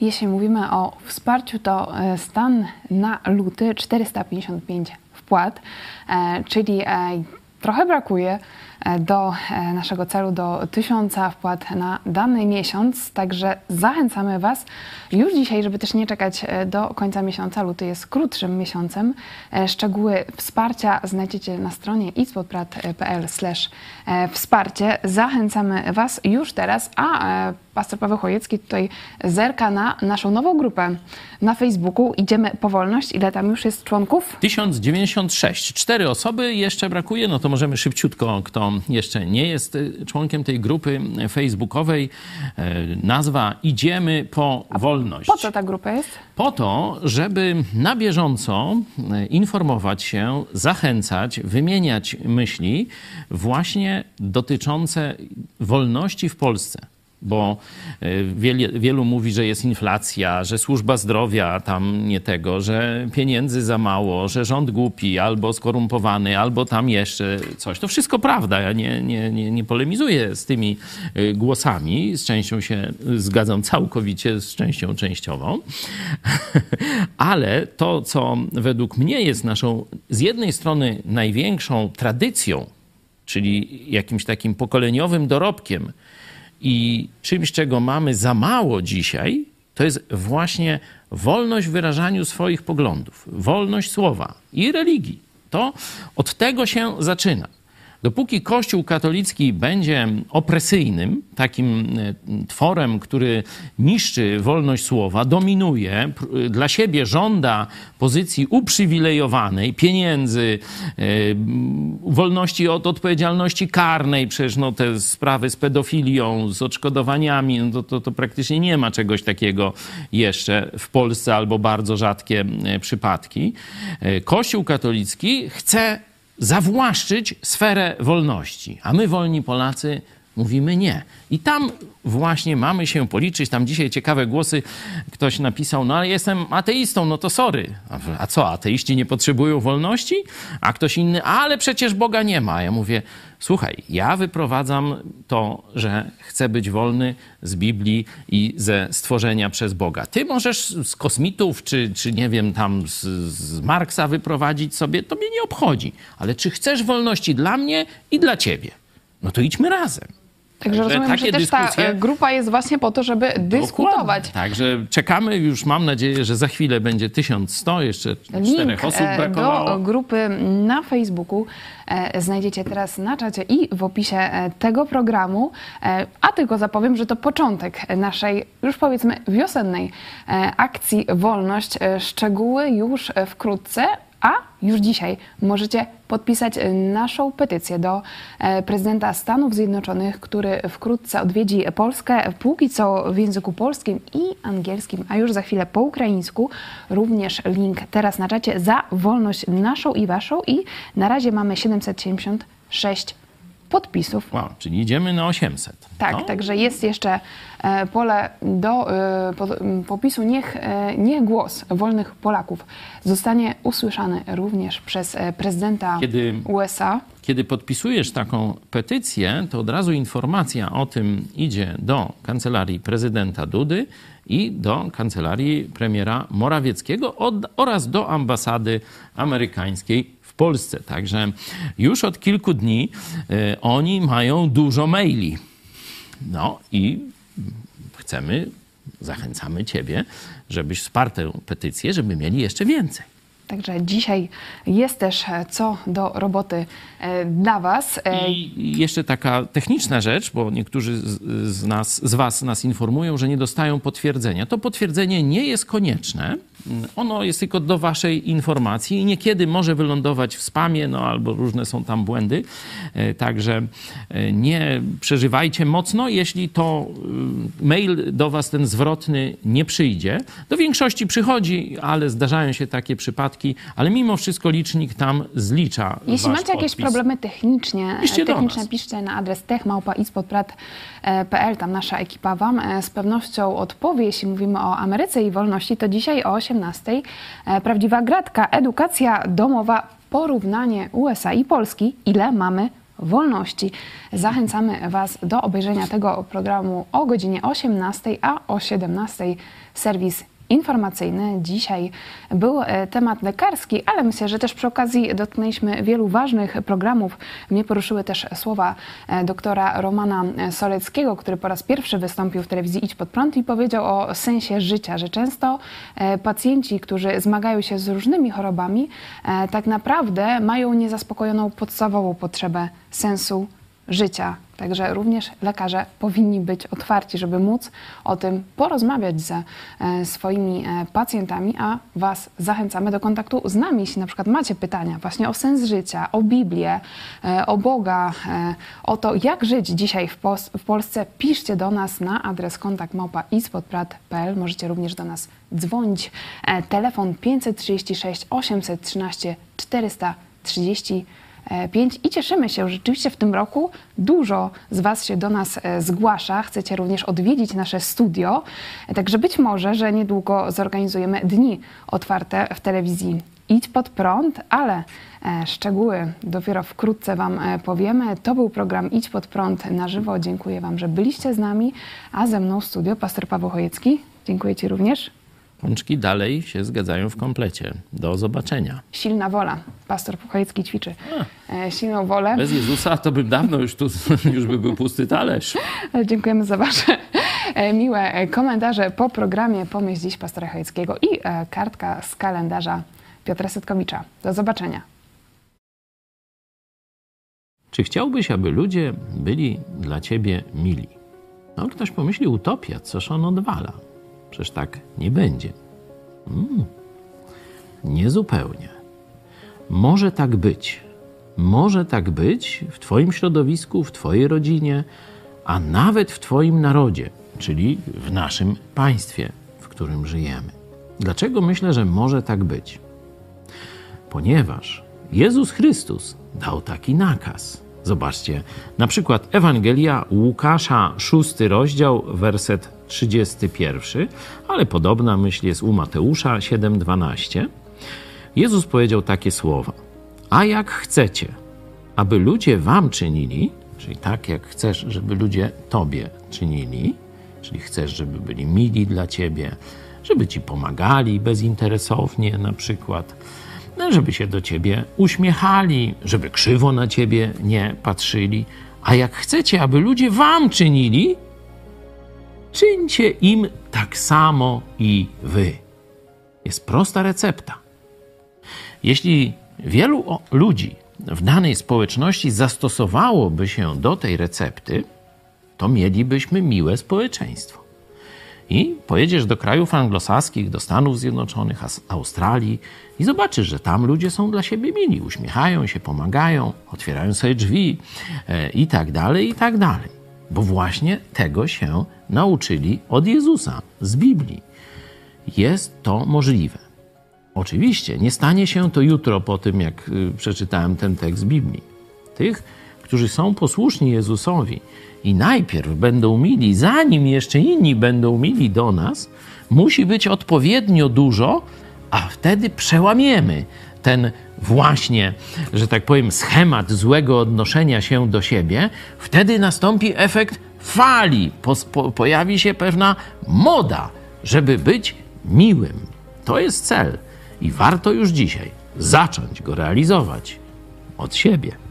Jeśli mówimy o wsparciu, to e, stan na luty 455 wpłat, e, czyli e, trochę brakuje. E, do e, naszego celu, do tysiąca wpłat na dany miesiąc. Także zachęcamy Was już dzisiaj, żeby też nie czekać e, do końca miesiąca. Luty jest krótszym miesiącem. Szczegóły wsparcia znajdziecie na stronie itspodprat.pl wsparcie. Zachęcamy Was już teraz, a pastor Paweł Chojecki tutaj zerka na naszą nową grupę na Facebooku. Idziemy po wolność. Ile tam już jest członków? 1096. Cztery osoby jeszcze brakuje, no to możemy szybciutko, kto jeszcze nie jest y, członkiem tej grupy facebookowej. E, nazwa Idziemy po wolność. Po co ta grupa jest? Po to, żeby na bieżąco e, informować się, zachęcać, wymieniać myśli właśnie dotyczące wolności w Polsce bo e, wielu mówi, że jest inflacja, że służba zdrowia tam nie tego, że pieniędzy za mało, że rząd głupi, albo skorumpowany, albo tam jeszcze coś. To wszystko prawda. Ja nie, nie, nie, nie polemizuję z tymi e, głosami. Z częścią się zgadzam całkowicie, z częścią częściową. Ale to, co według mnie jest naszą z jednej strony największą tradycją, czyli jakimś takim pokoleniowym dorobkiem, i czymś, czego mamy za mało dzisiaj, to jest właśnie wolność w wyrażaniu swoich poglądów, wolność słowa i religii. To od tego się zaczyna. Dopóki Kościół katolicki będzie opresyjnym, takim e, tworem, który niszczy wolność słowa, dominuje, dla siebie żąda pozycji uprzywilejowanej, pieniędzy, e, wolności od odpowiedzialności karnej, przecież no, te sprawy z pedofilią, z odszkodowaniami, no to, to, to praktycznie nie ma czegoś takiego jeszcze w Polsce albo bardzo rzadkie e, przypadki. Kościół katolicki chce zawłaszczyć sferę wolności, a my, wolni Polacy, mówimy nie. I tam właśnie mamy się policzyć. Tam dzisiaj ciekawe głosy. Ktoś napisał, no ale jestem ateistą, no to sorry. A co, ateiści nie potrzebują wolności? A ktoś inny, ale przecież Boga nie ma. Ja mówię, słuchaj, ja wyprowadzam to, że chcę być wolny z Biblii i ze stworzenia przez Boga. Ty możesz z kosmitów, czy, czy nie wiem, tam z, z Marksa wyprowadzić sobie, to mnie nie obchodzi. Ale czy chcesz wolności dla mnie i dla ciebie? No to idźmy razem. Także rozumiem, takie że też dyskusje... ta grupa jest właśnie po to, żeby dyskutować. Także czekamy już, mam nadzieję, że za chwilę będzie 1100, jeszcze czterech osób e, brakowało. do grupy na Facebooku e, znajdziecie teraz na czacie i w opisie e, tego programu, a tylko zapowiem, że to początek naszej już powiedzmy wiosennej akcji Wolność. Szczegóły już wkrótce, a już dzisiaj możecie podpisać naszą petycję do e, prezydenta Stanów Zjednoczonych, który wkrótce odwiedzi Polskę, póki co w języku polskim i angielskim, a już za chwilę po ukraińsku. Również link teraz na czacie za wolność naszą i waszą i na razie mamy 776 podpisów. Wow, czyli idziemy na 800. Tak, no. także jest jeszcze e, pole do e, popisu. Niech, e, niech głos wolnych Polaków zostanie usłyszany również przez prezydenta kiedy, USA. Kiedy podpisujesz taką petycję, to od razu informacja o tym idzie do kancelarii prezydenta Dudy i do kancelarii premiera Morawieckiego od, oraz do ambasady amerykańskiej w Polsce. Także już od kilku dni y, oni mają dużo maili. No i chcemy, zachęcamy Ciebie, żebyś wsparł tę petycję, żeby mieli jeszcze więcej. Także dzisiaj jest też e, co do roboty e, dla Was. E, I jeszcze taka techniczna rzecz, bo niektórzy z, nas, z Was nas informują, że nie dostają potwierdzenia. To potwierdzenie nie jest konieczne. Ono jest tylko do waszej informacji i niekiedy może wylądować w spamie, no albo różne są tam błędy. E, także e, nie przeżywajcie mocno, jeśli to e, mail do was ten zwrotny nie przyjdzie. Do większości przychodzi, ale zdarzają się takie przypadki, ale mimo wszystko licznik tam zlicza. Jeśli macie jakieś problemy technicznie, Piszcie techniczne, piszcie na adres techmałpaispodprat.pl, tam nasza ekipa wam z pewnością odpowie. Jeśli mówimy o Ameryce i wolności, to dzisiaj o 18 18. E, prawdziwa gratka, edukacja domowa, porównanie USA i Polski. Ile mamy wolności. Zachęcamy Was do obejrzenia tego programu o godzinie 18, a o 17 serwis informacyjny. Dzisiaj był e, temat lekarski, ale myślę, że też przy okazji dotknęliśmy wielu ważnych programów. Mnie poruszyły też słowa e, doktora Romana Soleckiego, który po raz pierwszy wystąpił w telewizji Idź Pod Prąd i powiedział o sensie życia, że często e, pacjenci, którzy zmagają się z różnymi chorobami, tak naprawdę mają niezaspokojoną podstawową potrzebę sensu życia. Także również lekarze powinni być otwarci, żeby móc o tym porozmawiać ze e, swoimi e, pacjentami, a Was zachęcamy do kontaktu z nami, jeśli na przykład macie pytania właśnie o sens życia, o Biblię, e, o Boga, o to, jak żyć dzisiaj w, Polsce, piszcie do nas na adres kontakt Możecie również do nas dzwonić. Telefon 536 813 430 5 i cieszymy się, że rzeczywiście w tym roku dużo z Was się do nas e, zgłasza. Chcecie również odwiedzić nasze studio, także być może, że niedługo zorganizujemy dni otwarte w telewizji Idź pod prąd, ale e, szczegóły dopiero wkrótce Wam e, powiemy. To był program Idź pod prąd na żywo. Dziękuję Wam, że byliście z nami, a ze mną studio pastor Paweł Chojecki. Dziękuję Ci również. Pączki dalej się zgadzają w komplecie. Do zobaczenia. Silna wola. Pastor Puchajecki ćwiczy A. E, silną wolę. Bez Jezusa to bym dawno już tu już by był pusty talerz. Dziękujemy za wasze e, miłe komentarze po programie Pomyśl dziś pastora Chojeckiego i e, kartka z kalendarza Piotra Setkowicza. Do zobaczenia. Czy chciałbyś, aby ludzie byli dla ciebie mili? No, ktoś pomyśli utopia, coż on odwala. Przecież tak nie będzie. Hmm. Niezupełnie. Może tak być. Może tak być w Twoim środowisku, w Twojej rodzinie, a nawet w Twoim narodzie, czyli w naszym państwie, w którym żyjemy. Dlaczego myślę, że może tak być? Ponieważ Jezus Chrystus dał taki nakaz. Zobaczcie, na przykład Ewangelia Łukasza, szósty rozdział, werset 31, ale podobna myśl jest u Mateusza 7:12. Jezus powiedział takie słowa: A jak chcecie, aby ludzie wam czynili, czyli tak jak chcesz, żeby ludzie tobie czynili, czyli chcesz, żeby byli mili dla ciebie, żeby ci pomagali bezinteresownie na przykład, no, żeby się do ciebie uśmiechali, żeby krzywo na ciebie nie patrzyli. A jak chcecie, aby ludzie wam czynili, czyńcie im tak samo i wy. Jest prosta recepta. Jeśli wielu ludzi w danej społeczności zastosowałoby się do tej recepty, to mielibyśmy miłe społeczeństwo. I pojedziesz do krajów anglosaskich, do Stanów Zjednoczonych, Australii i zobaczysz, że tam ludzie są dla siebie mili, uśmiechają się, pomagają, otwierają sobie drzwi e, i tak dalej, i tak dalej. Bo właśnie tego się nauczyli od Jezusa z Biblii. Jest to możliwe. Oczywiście nie stanie się to jutro po tym, jak y, przeczytałem ten tekst Biblii. Tych, którzy są posłuszni Jezusowi i najpierw będą mili, zanim jeszcze inni będą mili do nas, musi być odpowiednio dużo, a wtedy przełamiemy ten właśnie, że tak powiem, schemat złego odnoszenia się do siebie, wtedy nastąpi efekt fali, po, po, pojawi się pewna moda, żeby być miłym. To jest cel i warto już dzisiaj zacząć go realizować od siebie.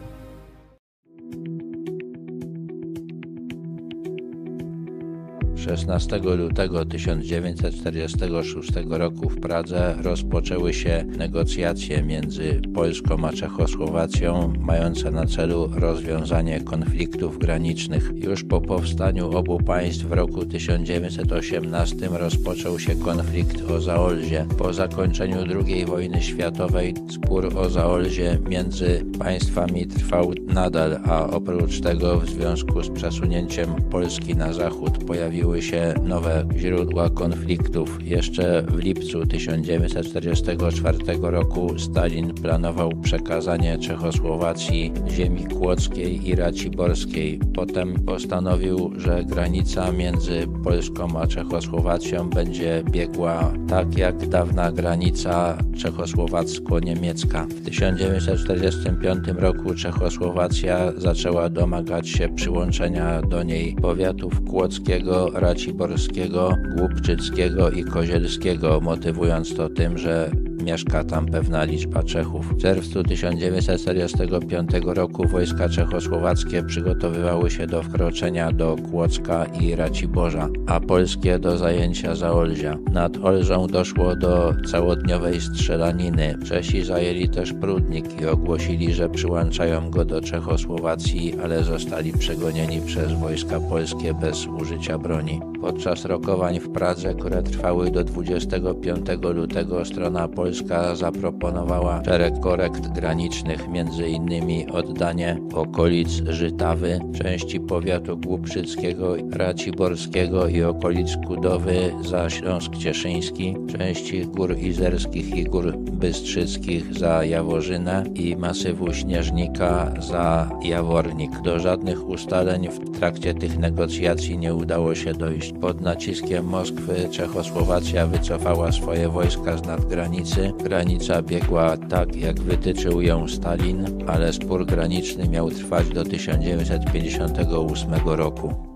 16 lutego 1946 roku w Pradze rozpoczęły się negocjacje między Polską a Czechosłowacją, mające na celu rozwiązanie konfliktów granicznych. Już po powstaniu obu państw w roku 1918 rozpoczął się konflikt o Zaolzie. Po zakończeniu II wojny światowej spór o Zaolzie między państwami trwał nadal, a oprócz tego w związku z przesunięciem Polski na zachód pojawiły się nowe źródła konfliktów. Jeszcze w lipcu 1944 roku Stalin planował przekazanie Czechosłowacji ziemi kłodzkiej i raciborskiej. Potem postanowił, że granica między Polską a Czechosłowacją będzie biegła tak jak dawna granica czechosłowacko-niemiecka. W 1945 roku Czechosłowacja zaczęła domagać się przyłączenia do niej powiatów kłodzkiego, Raciborskiego, Głupczyckiego i Kozielskiego, motywując to tym, że mieszka tam pewna liczba Czechów. W czerwcu 1945 roku wojska czechosłowackie przygotowywały się do wkroczenia do Kłodzka i Raciborza, a polskie do zajęcia Zaolzia. Nad Olżą doszło do całodniowej strzelaniny. Czesi zajęli też Prudnik i ogłosili, że przyłączają go do Czechosłowacji, ale zostali przegonieni przez wojska polskie bez użycia broni. Podczas rokowań w Pradze, które trwały do 25 lutego, strona polska zaproponowała szereg korekt granicznych, m.in. oddanie okolic Żytawy, części powiatu głupszyckiego, raciborskiego i okolic Kudowy za Śląsk Cieszyński, części gór izerskich i gór bystrzyckich za Jaworzynę i masywu Śnieżnika za Jawornik. Do żadnych ustaleń w trakcie tych negocjacji nie udało się dojść. Pod naciskiem Moskwy Czechosłowacja wycofała swoje wojska z nadgranicy. Granica biegła tak, jak wytyczył ją Stalin, ale spór graniczny miał trwać do 1958 roku.